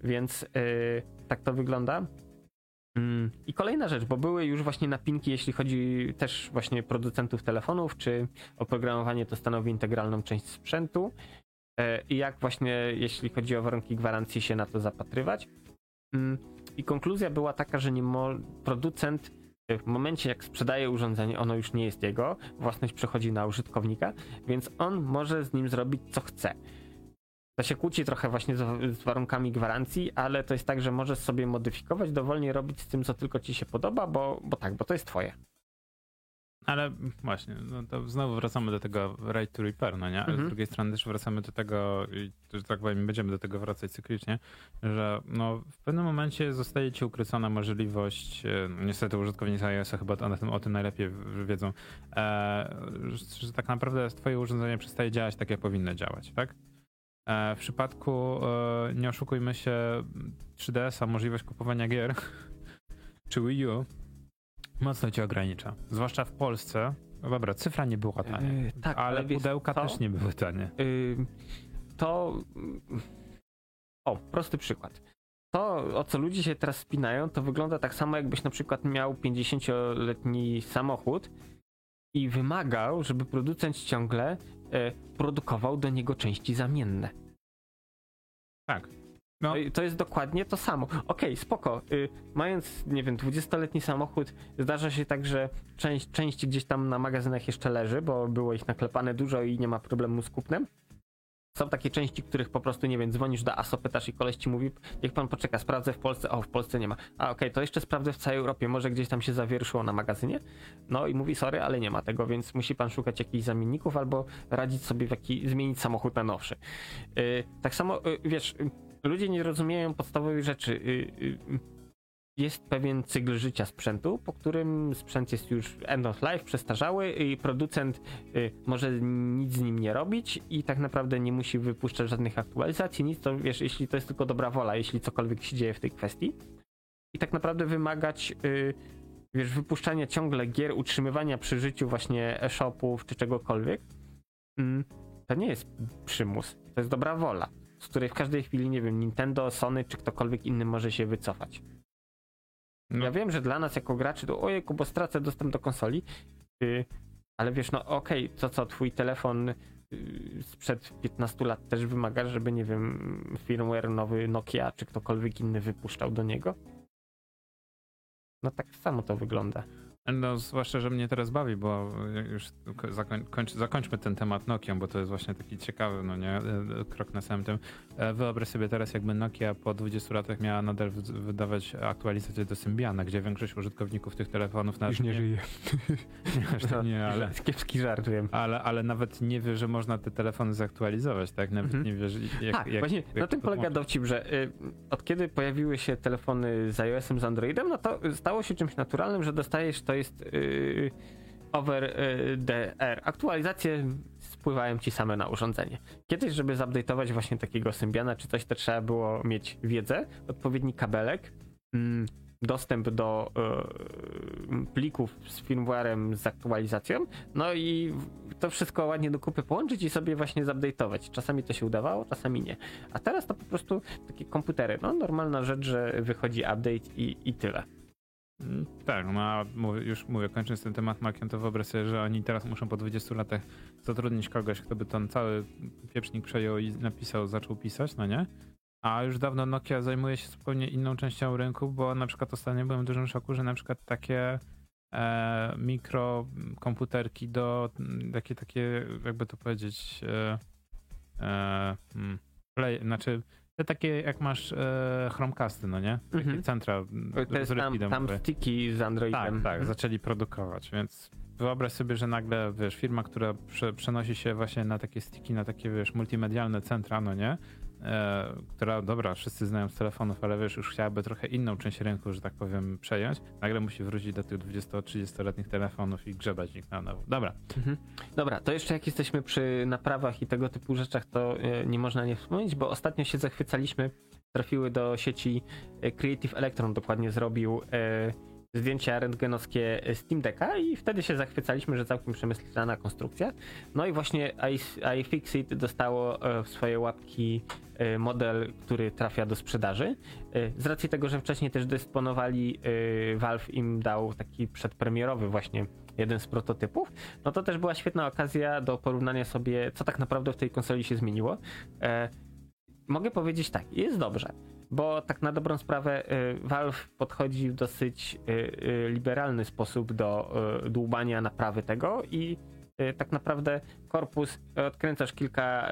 Więc y, tak to wygląda. Mm, I kolejna rzecz, bo były już właśnie napinki, jeśli chodzi też właśnie producentów telefonów, czy oprogramowanie to stanowi integralną część sprzętu e, i jak właśnie, jeśli chodzi o warunki gwarancji, się na to zapatrywać. Mm, I konkluzja była taka, że nie mo- producent e, w momencie jak sprzedaje urządzenie, ono już nie jest jego, własność przechodzi na użytkownika, więc on może z nim zrobić co chce. To się kłóci trochę właśnie z, z warunkami gwarancji, ale to jest tak, że możesz sobie modyfikować, dowolnie robić z tym, co tylko ci się podoba, bo, bo tak, bo to jest twoje. Ale właśnie, no to znowu wracamy do tego right to repair, no nie? Ale Mhm. z drugiej strony też wracamy do tego, i że tak powiem, będziemy do tego wracać cyklicznie, że no w pewnym momencie zostaje ci ukrócona możliwość, e, no niestety użytkownicy iOS chyba o tym, o tym najlepiej wiedzą, e, że, że tak naprawdę twoje urządzenie przestaje działać tak, jak powinno działać, tak? E, w przypadku, e, nie oszukujmy się, 3DS-a możliwość kupowania gier czy Wii U mocno cię ogranicza. Zwłaszcza w Polsce. No dobra, cyfra nie była tania. Yy, tak, ale, ale pudełka co? też nie były tanie. Ym, to. O, prosty przykład. To, o co ludzie się teraz spinają, to wygląda tak samo, jakbyś na przykład miał 50-letni samochód i wymagał, żeby producent ciągle produkował do niego części zamienne. Tak. No, To jest dokładnie to samo. Okej, spoko. Y, mając, nie wiem, 20-letni samochód, zdarza się tak, że część, część gdzieś tam na magazynach jeszcze leży, bo było ich naklepane dużo i nie ma problemu z kupnem. Są takie części, których po prostu, nie wiem, dzwonisz do ASO, pytasz i koleś ci mówi, niech pan poczeka, sprawdzę w Polsce, o, w Polsce nie ma. A okej, okay, to jeszcze sprawdzę w całej Europie, może gdzieś tam się zawierszyło na magazynie. No i mówi, sorry, ale nie ma tego, więc musi pan szukać jakichś zamienników albo radzić sobie w jaki, zmienić samochód na nowszy. Yy, tak samo, yy, wiesz, ludzie nie rozumieją podstawowych rzeczy. Yy, jest pewien cykl życia sprzętu, po którym sprzęt jest już end of life, przestarzały i producent y, może nic z nim nie robić i tak naprawdę nie musi wypuszczać żadnych aktualizacji, nic, to wiesz, jeśli to jest tylko dobra wola, jeśli cokolwiek się dzieje w tej kwestii. I tak naprawdę wymagać y, wiesz, wypuszczania ciągle gier, utrzymywania przy życiu właśnie e-shopów czy czegokolwiek, mm, to nie jest przymus, to jest dobra wola, z której w każdej chwili, nie wiem, Nintendo, Sony czy ktokolwiek inny może się wycofać. No. Ja wiem, że dla nas jako graczy to ojejku, bo stracę dostęp do konsoli, yy, ale wiesz, no okej, okay, to co, twój telefon yy, sprzed 15 lat też wymaga, żeby, nie wiem, firmware nowy Nokia czy ktokolwiek inny wypuszczał do niego? No tak samo to wygląda. No, zwłaszcza, że mnie teraz bawi, bo już zakończ, zakończmy ten temat Nokia, bo to jest właśnie taki ciekawy, no nie, e, krok na samym tym. E, wyobraź sobie teraz, jakby Nokia po 20 latach miała nadal wydawać aktualizację do Symbiana, gdzie większość użytkowników tych telefonów nawet już nie, nie żyje. nie, nie, ale... Kiepski żart, wiem. Ale, ale nawet nie wie, że można te telefony zaktualizować, tak? Nawet mhm. nie wie, że jak, tak, jak, właśnie jak na tym polega dowcip, że y, od kiedy pojawiły się telefony z iOS-em, z Androidem, no to stało się czymś naturalnym, że dostajesz to jest yy, over yy, air. Aktualizacje spływają ci same na urządzenie. Kiedyś, żeby zupdate'ować właśnie takiego Symbiana czy coś, to trzeba było mieć wiedzę, odpowiedni kabelek, mm, dostęp do y, plików z firmwarem z aktualizacją, no i to wszystko ładnie do kupy połączyć i sobie właśnie zupdate'ować. Czasami to się udawało, czasami nie. A teraz to po prostu takie komputery, no normalna rzecz, że wychodzi update i, i tyle. Tak, no mówię, już mówię, kończąc ten temat Makiem, to wyobraź sobie, że oni teraz muszą po 20 latach zatrudnić kogoś, kto by ten cały pieprznik przejął i napisał, zaczął pisać, no nie? A już dawno Nokia zajmuje się zupełnie inną częścią rynku, bo na przykład ostatnio byłem w dużym szoku, że na przykład takie e, mikrokomputerki do takie, takie, jakby to powiedzieć, e, e, hmm, play, znaczy te takie jak masz e, Chromecasty, no nie? Takie mhm. centra to jest tam, tam sticky z Androidem. Tak, tak, mhm. zaczęli produkować, więc wyobraź sobie, że nagle, wiesz, firma, która prze, przenosi się właśnie na takie sticky, na takie, wiesz, multimedialne centra, no nie? E, która, dobra, wszyscy znają z telefonów, ale wiesz, już chciałaby trochę inną część rynku, że tak powiem, przejąć, nagle musi wrócić do tych 20-30-letnich telefonów i grzebać ich na nowo. Dobra. Mhm. Dobra, to jeszcze jak jesteśmy przy naprawach i tego typu rzeczach, to e, nie można nie wspomnieć, bo ostatnio się zachwycaliśmy, trafiły do sieci e, Creative Electron, dokładnie zrobił e, zdjęcia rentgenowskie Steam Decka i wtedy się zachwycaliśmy, że całkiem przemyślana konstrukcja. No i właśnie iFixit dostało w swoje łapki E, model, który trafia do sprzedaży. E, z racji tego, że wcześniej też dysponowali, e, Valve im dał taki przedpremierowy właśnie jeden z prototypów, no to też była świetna okazja do porównania sobie, co tak naprawdę w tej konsoli się zmieniło. Mogę powiedzieć tak, jest dobrze, bo tak na dobrą sprawę Valve podchodzi w dosyć liberalny sposób do dłubania naprawy tego i tak naprawdę korpus odkręcasz kilka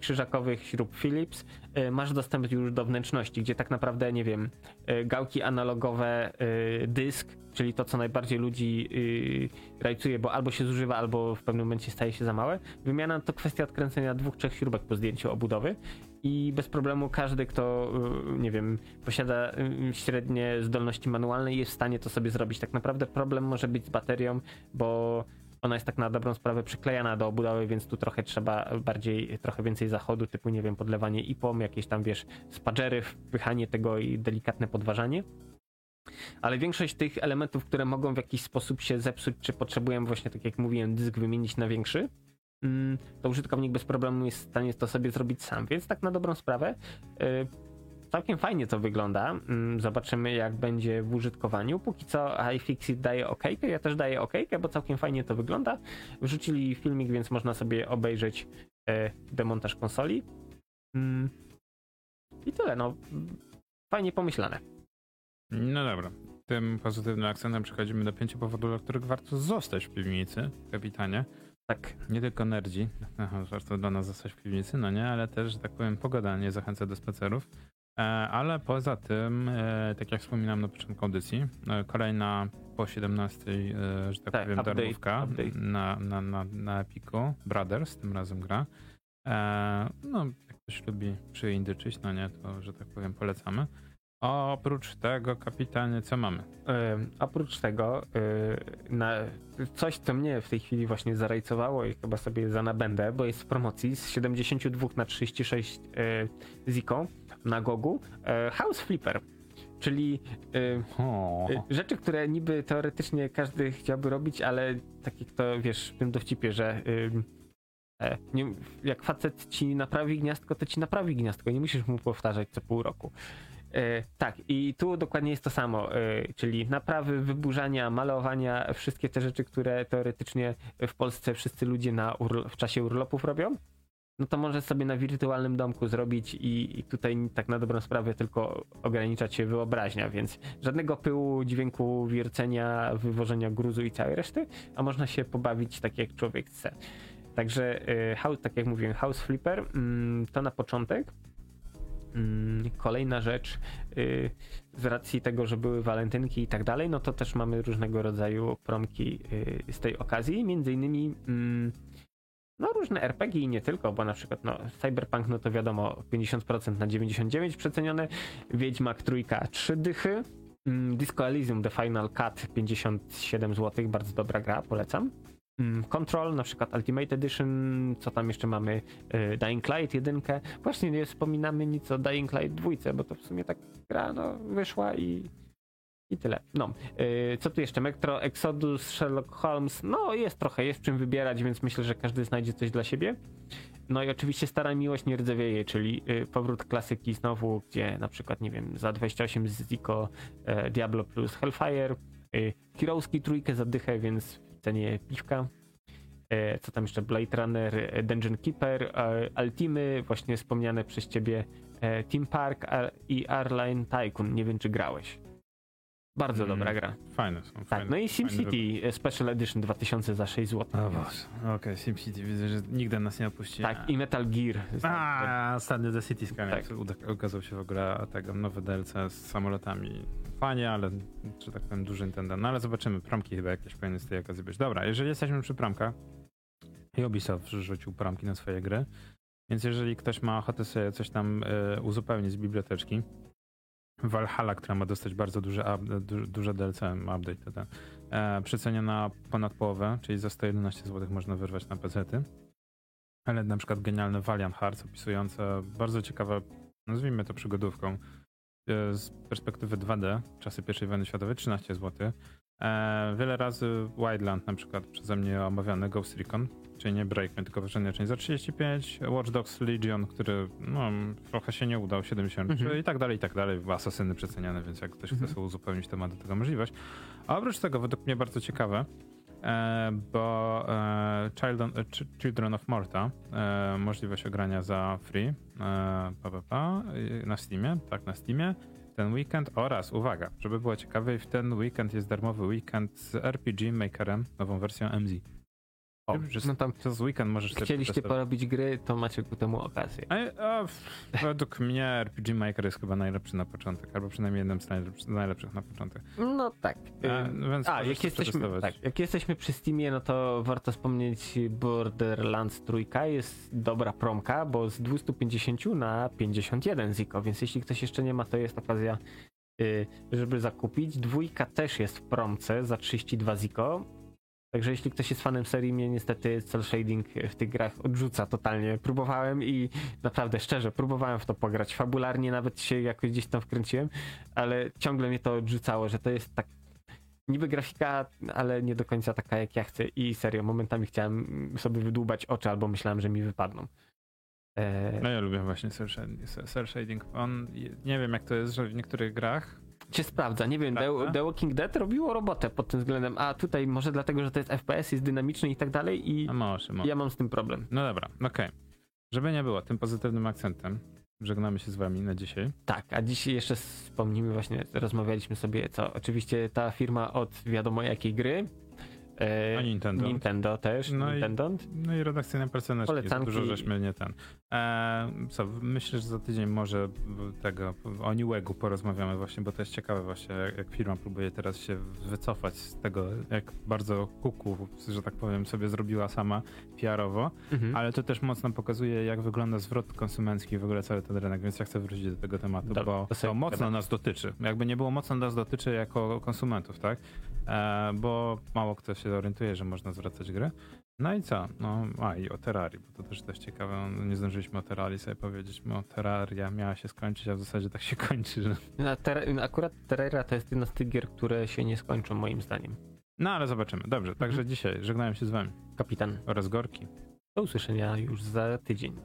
krzyżakowych śrub Philips y, masz dostęp już do wnętrzności, gdzie tak naprawdę, nie wiem, y, gałki analogowe, y, dysk, czyli to, co najbardziej ludzi rajcuje, bo albo się zużywa, albo w pewnym momencie staje się za małe. Wymiana to kwestia odkręcenia dwóch, trzech śrubek po zdjęciu obudowy i bez problemu każdy, kto, nie wiem, posiada średnie zdolności manualne jest w stanie to sobie zrobić. Tak naprawdę problem może być z baterią, bo ona jest tak na dobrą sprawę przyklejana do obudowy, więc tu trochę trzeba bardziej, trochę więcej zachodu, typu nie wiem, podlewanie IPOM, jakieś tam wiesz, spadżery, wpychanie tego i delikatne podważanie. Ale większość tych elementów, które mogą w jakiś sposób się zepsuć, czy potrzebujemy właśnie, tak jak mówiłem, dysk wymienić na większy, to użytkownik bez problemu jest w stanie to sobie zrobić sam. Więc tak na dobrą sprawę, y, całkiem fajnie to wygląda. Mm, zobaczymy, jak będzie w użytkowaniu. Póki co iFixit daje OK, ja też daję OK, bo całkiem fajnie to wygląda. Wrzucili filmik, więc można sobie obejrzeć e, demontaż konsoli. Mm. I tyle, no. Fajnie pomyślane. No dobra. Tym pozytywnym akcentem przechodzimy do pięciu powodów, dla których warto zostać w piwnicy, kapitanie. Tak. Nie tylko nerdzi, warto dla nas zostać w piwnicy, no nie, ale też, że tak powiem, pogoda nie zachęca do spacerów. E, ale poza tym, e, tak jak wspominałem na początku audycji, e, kolejna po 17, e, że tak, Tak, powiem, update, darmówka update. Na, na, na, na Epiku. Brothers tym razem gra. No, jak ktoś lubi przyindyczyć, no nie, to, że tak powiem, polecamy. Oprócz tego, kapitanie, co mamy? E, oprócz tego, e, na coś, co mnie w tej chwili właśnie zarejcowało i chyba sobie zanabędę, bo jest w promocji z 72 na 36 e, Ziko na Gogu, e, House Flipper. Czyli rzeczy, które niby teoretycznie każdy chciałby robić, ale tak jak to wiesz w tym dowcipie, że nie, jak facet ci naprawi gniazdko, to ci naprawi gniazdko. Nie musisz mu powtarzać co pół roku. E, tak, i tu dokładnie jest to samo, e, czyli naprawy, wyburzania, malowania, wszystkie te rzeczy, które teoretycznie w Polsce wszyscy ludzie na w czasie urlopów robią. No to możesz sobie na wirtualnym domku zrobić i, i tutaj tak na dobrą sprawę tylko ograniczać się wyobraźnia, więc żadnego pyłu, dźwięku, wiercenia, wywożenia gruzu i całej reszty, a można się pobawić tak jak człowiek chce. Także house, tak jak mówiłem, House Flipper mm, to na początek. Mm, Kolejna rzecz, y, z racji tego, że były walentynki i tak dalej, no to też mamy różnego rodzaju promki y, z tej okazji, między innymi mm, no różne RPG i nie tylko, bo na przykład no, Cyberpunk, no to wiadomo 50% na 99 przecenione, Wiedźmak trójka 3 dychy, mm, Disco Elysium The Final Cut 57 zł, bardzo dobra gra, polecam. Mm, Control, na przykład Ultimate Edition, co tam jeszcze mamy, y, Dying Light 1. Właśnie nie wspominamy nic o Dying Light 2, bo to w sumie tak gra no, wyszła i, i tyle. No, y, co tu jeszcze? Metro Exodus, Sherlock Holmes, no jest trochę, jest czym wybierać, więc myślę, że każdy znajdzie coś dla siebie. No i oczywiście Stara Miłość nie rdzewieje, czyli y, powrót klasyki znowu, gdzie na przykład, nie wiem, za 28 z Zico Diablo plus Hellfire, Heroeski trójkę za dychę, więc cenie piwka. E, co tam jeszcze? Blade Runner, e, Dungeon Keeper, e, Ultimy, właśnie wspomniane przez ciebie e, Team Park i Airline Tycoon. Nie wiem, czy grałeś. Bardzo Mm, dobra gra. Fajne są. Tak, fajne, no i SimCity e, Special Edition 2000 za 6 zł. O Boże, okej, SimCity, widzę, że nigdy nas nie opuści. Tak, i Metal Gear. A, ostatnio The City Skyline Tak. okazał się w ogóle tego nowy DLC z samolotami. Fajnie, ale że tak powiem duży Nintendo. No ale zobaczymy, promki chyba jakieś powinny z tej okazji być. Dobra, jeżeli jesteśmy przy promkach, i Ubisoft rzucił promki na swoje gry, więc jeżeli ktoś ma ochotę sobie coś tam e, uzupełnić z biblioteczki, Valhalla, która ma dostać bardzo duże, duże DLC, update ten, e, przeceniona ponad połowę, czyli za 111 zł można wyrwać na pecety. Ale na przykład genialne Valiant Hearts opisujące bardzo ciekawe, nazwijmy to przygodówką, e, z perspektywy 2D, czasy I wojny światowej, 13 zł. E, wiele razy Wildland na przykład przeze mnie omawiany Ghost Recon, czyli nie Breakman, tylko wyższenie część za 35, Watch Dogs Legion, który no, trochę się nie udał, 73 Mhm. i tak dalej, i tak dalej. Asasyny przeceniane, więc jak ktoś Mhm. chce sobie uzupełnić, to ma do tego możliwość. A oprócz tego, według mnie bardzo ciekawe, e, bo e, Children, e, Ch- Children of Morta, e, możliwość ogrania za free e, pa, pa, pa, na Steamie, tak, na Steamie, ten weekend oraz, uwaga, żeby było ciekawe, w ten weekend jest darmowy weekend z RPG Makerem, nową wersją MZ. O, Że no tam przez weekend możesz chcieliście porobić gry, to macie ku temu okazję. A, a, według mnie RPG Maker jest chyba najlepszy na początek, albo przynajmniej jednym z najlepszych, najlepszych na początek. No tak. A, Ym, więc A, jak jesteśmy, tak, jak jesteśmy przy Steamie, no to warto wspomnieć Borderlands trójka jest dobra promka, bo z 250 na 51 ziko, więc jeśli ktoś jeszcze nie ma, to jest okazja, y, żeby zakupić. Dwójka też jest w promce za 32 ziko. Także jeśli ktoś jest fanem serii, mnie niestety cel shading w tych grach odrzuca totalnie. Próbowałem i naprawdę szczerze, próbowałem w to pograć. Fabularnie nawet się jakoś gdzieś tam wkręciłem, ale ciągle mnie to odrzucało, że to jest tak niby grafika, ale nie do końca taka jak ja chcę i serio, momentami chciałem sobie wydłubać oczy albo myślałem, że mi wypadną. E, No ja lubię właśnie cel shading. On, nie wiem jak to jest, że w niektórych grach się sprawdza, nie wiem, The, Prawda? The Walking Dead robiło robotę pod tym względem, a tutaj może dlatego, że to jest FPS, jest dynamiczny i tak dalej i może, może. ja mam z tym problem. No dobra, okej. Żeby nie było, tym pozytywnym akcentem żegnamy się z wami na dzisiaj. Tak, a dzisiaj jeszcze wspomnimy właśnie, rozmawialiśmy sobie, co oczywiście ta firma od wiadomo jakiej gry E, A Nintendo. Nintendo też. No i- Nintendo. No i redakcyjne personeczki. Polecanki. Dużo żeśmy nie ten. Co, myślę, że za tydzień może tego o Newegu porozmawiamy właśnie, bo to jest ciekawe właśnie, jak, firma próbuje teraz się wycofać z tego, jak bardzo kuku, że tak powiem, sobie zrobiła sama PR-owo, Mhm. ale to też mocno pokazuje, jak wygląda zwrot konsumencki w ogóle cały ten rynek, więc ja chcę wrócić do tego tematu, Dobra, bo to to, mocno nas dotyczy. Jakby nie było mocno nas dotyczy jako konsumentów, tak? E, bo mało kto się orientuje, że można zwracać gry. No i co? No, a i o Terrarii, bo to też też ciekawe. No, Nie zdążyliśmy o Terrarii sobie powiedzieć, bo Terraria miała się skończyć, a w zasadzie tak się kończy. Że... Na ter- akurat Terraria to jest jedna z tych gier, które się nie skończą moim zdaniem. No ale zobaczymy. Dobrze, także dzisiaj żegnałem się z wami Kapitan. oraz Gorki. Do usłyszenia już za tydzień.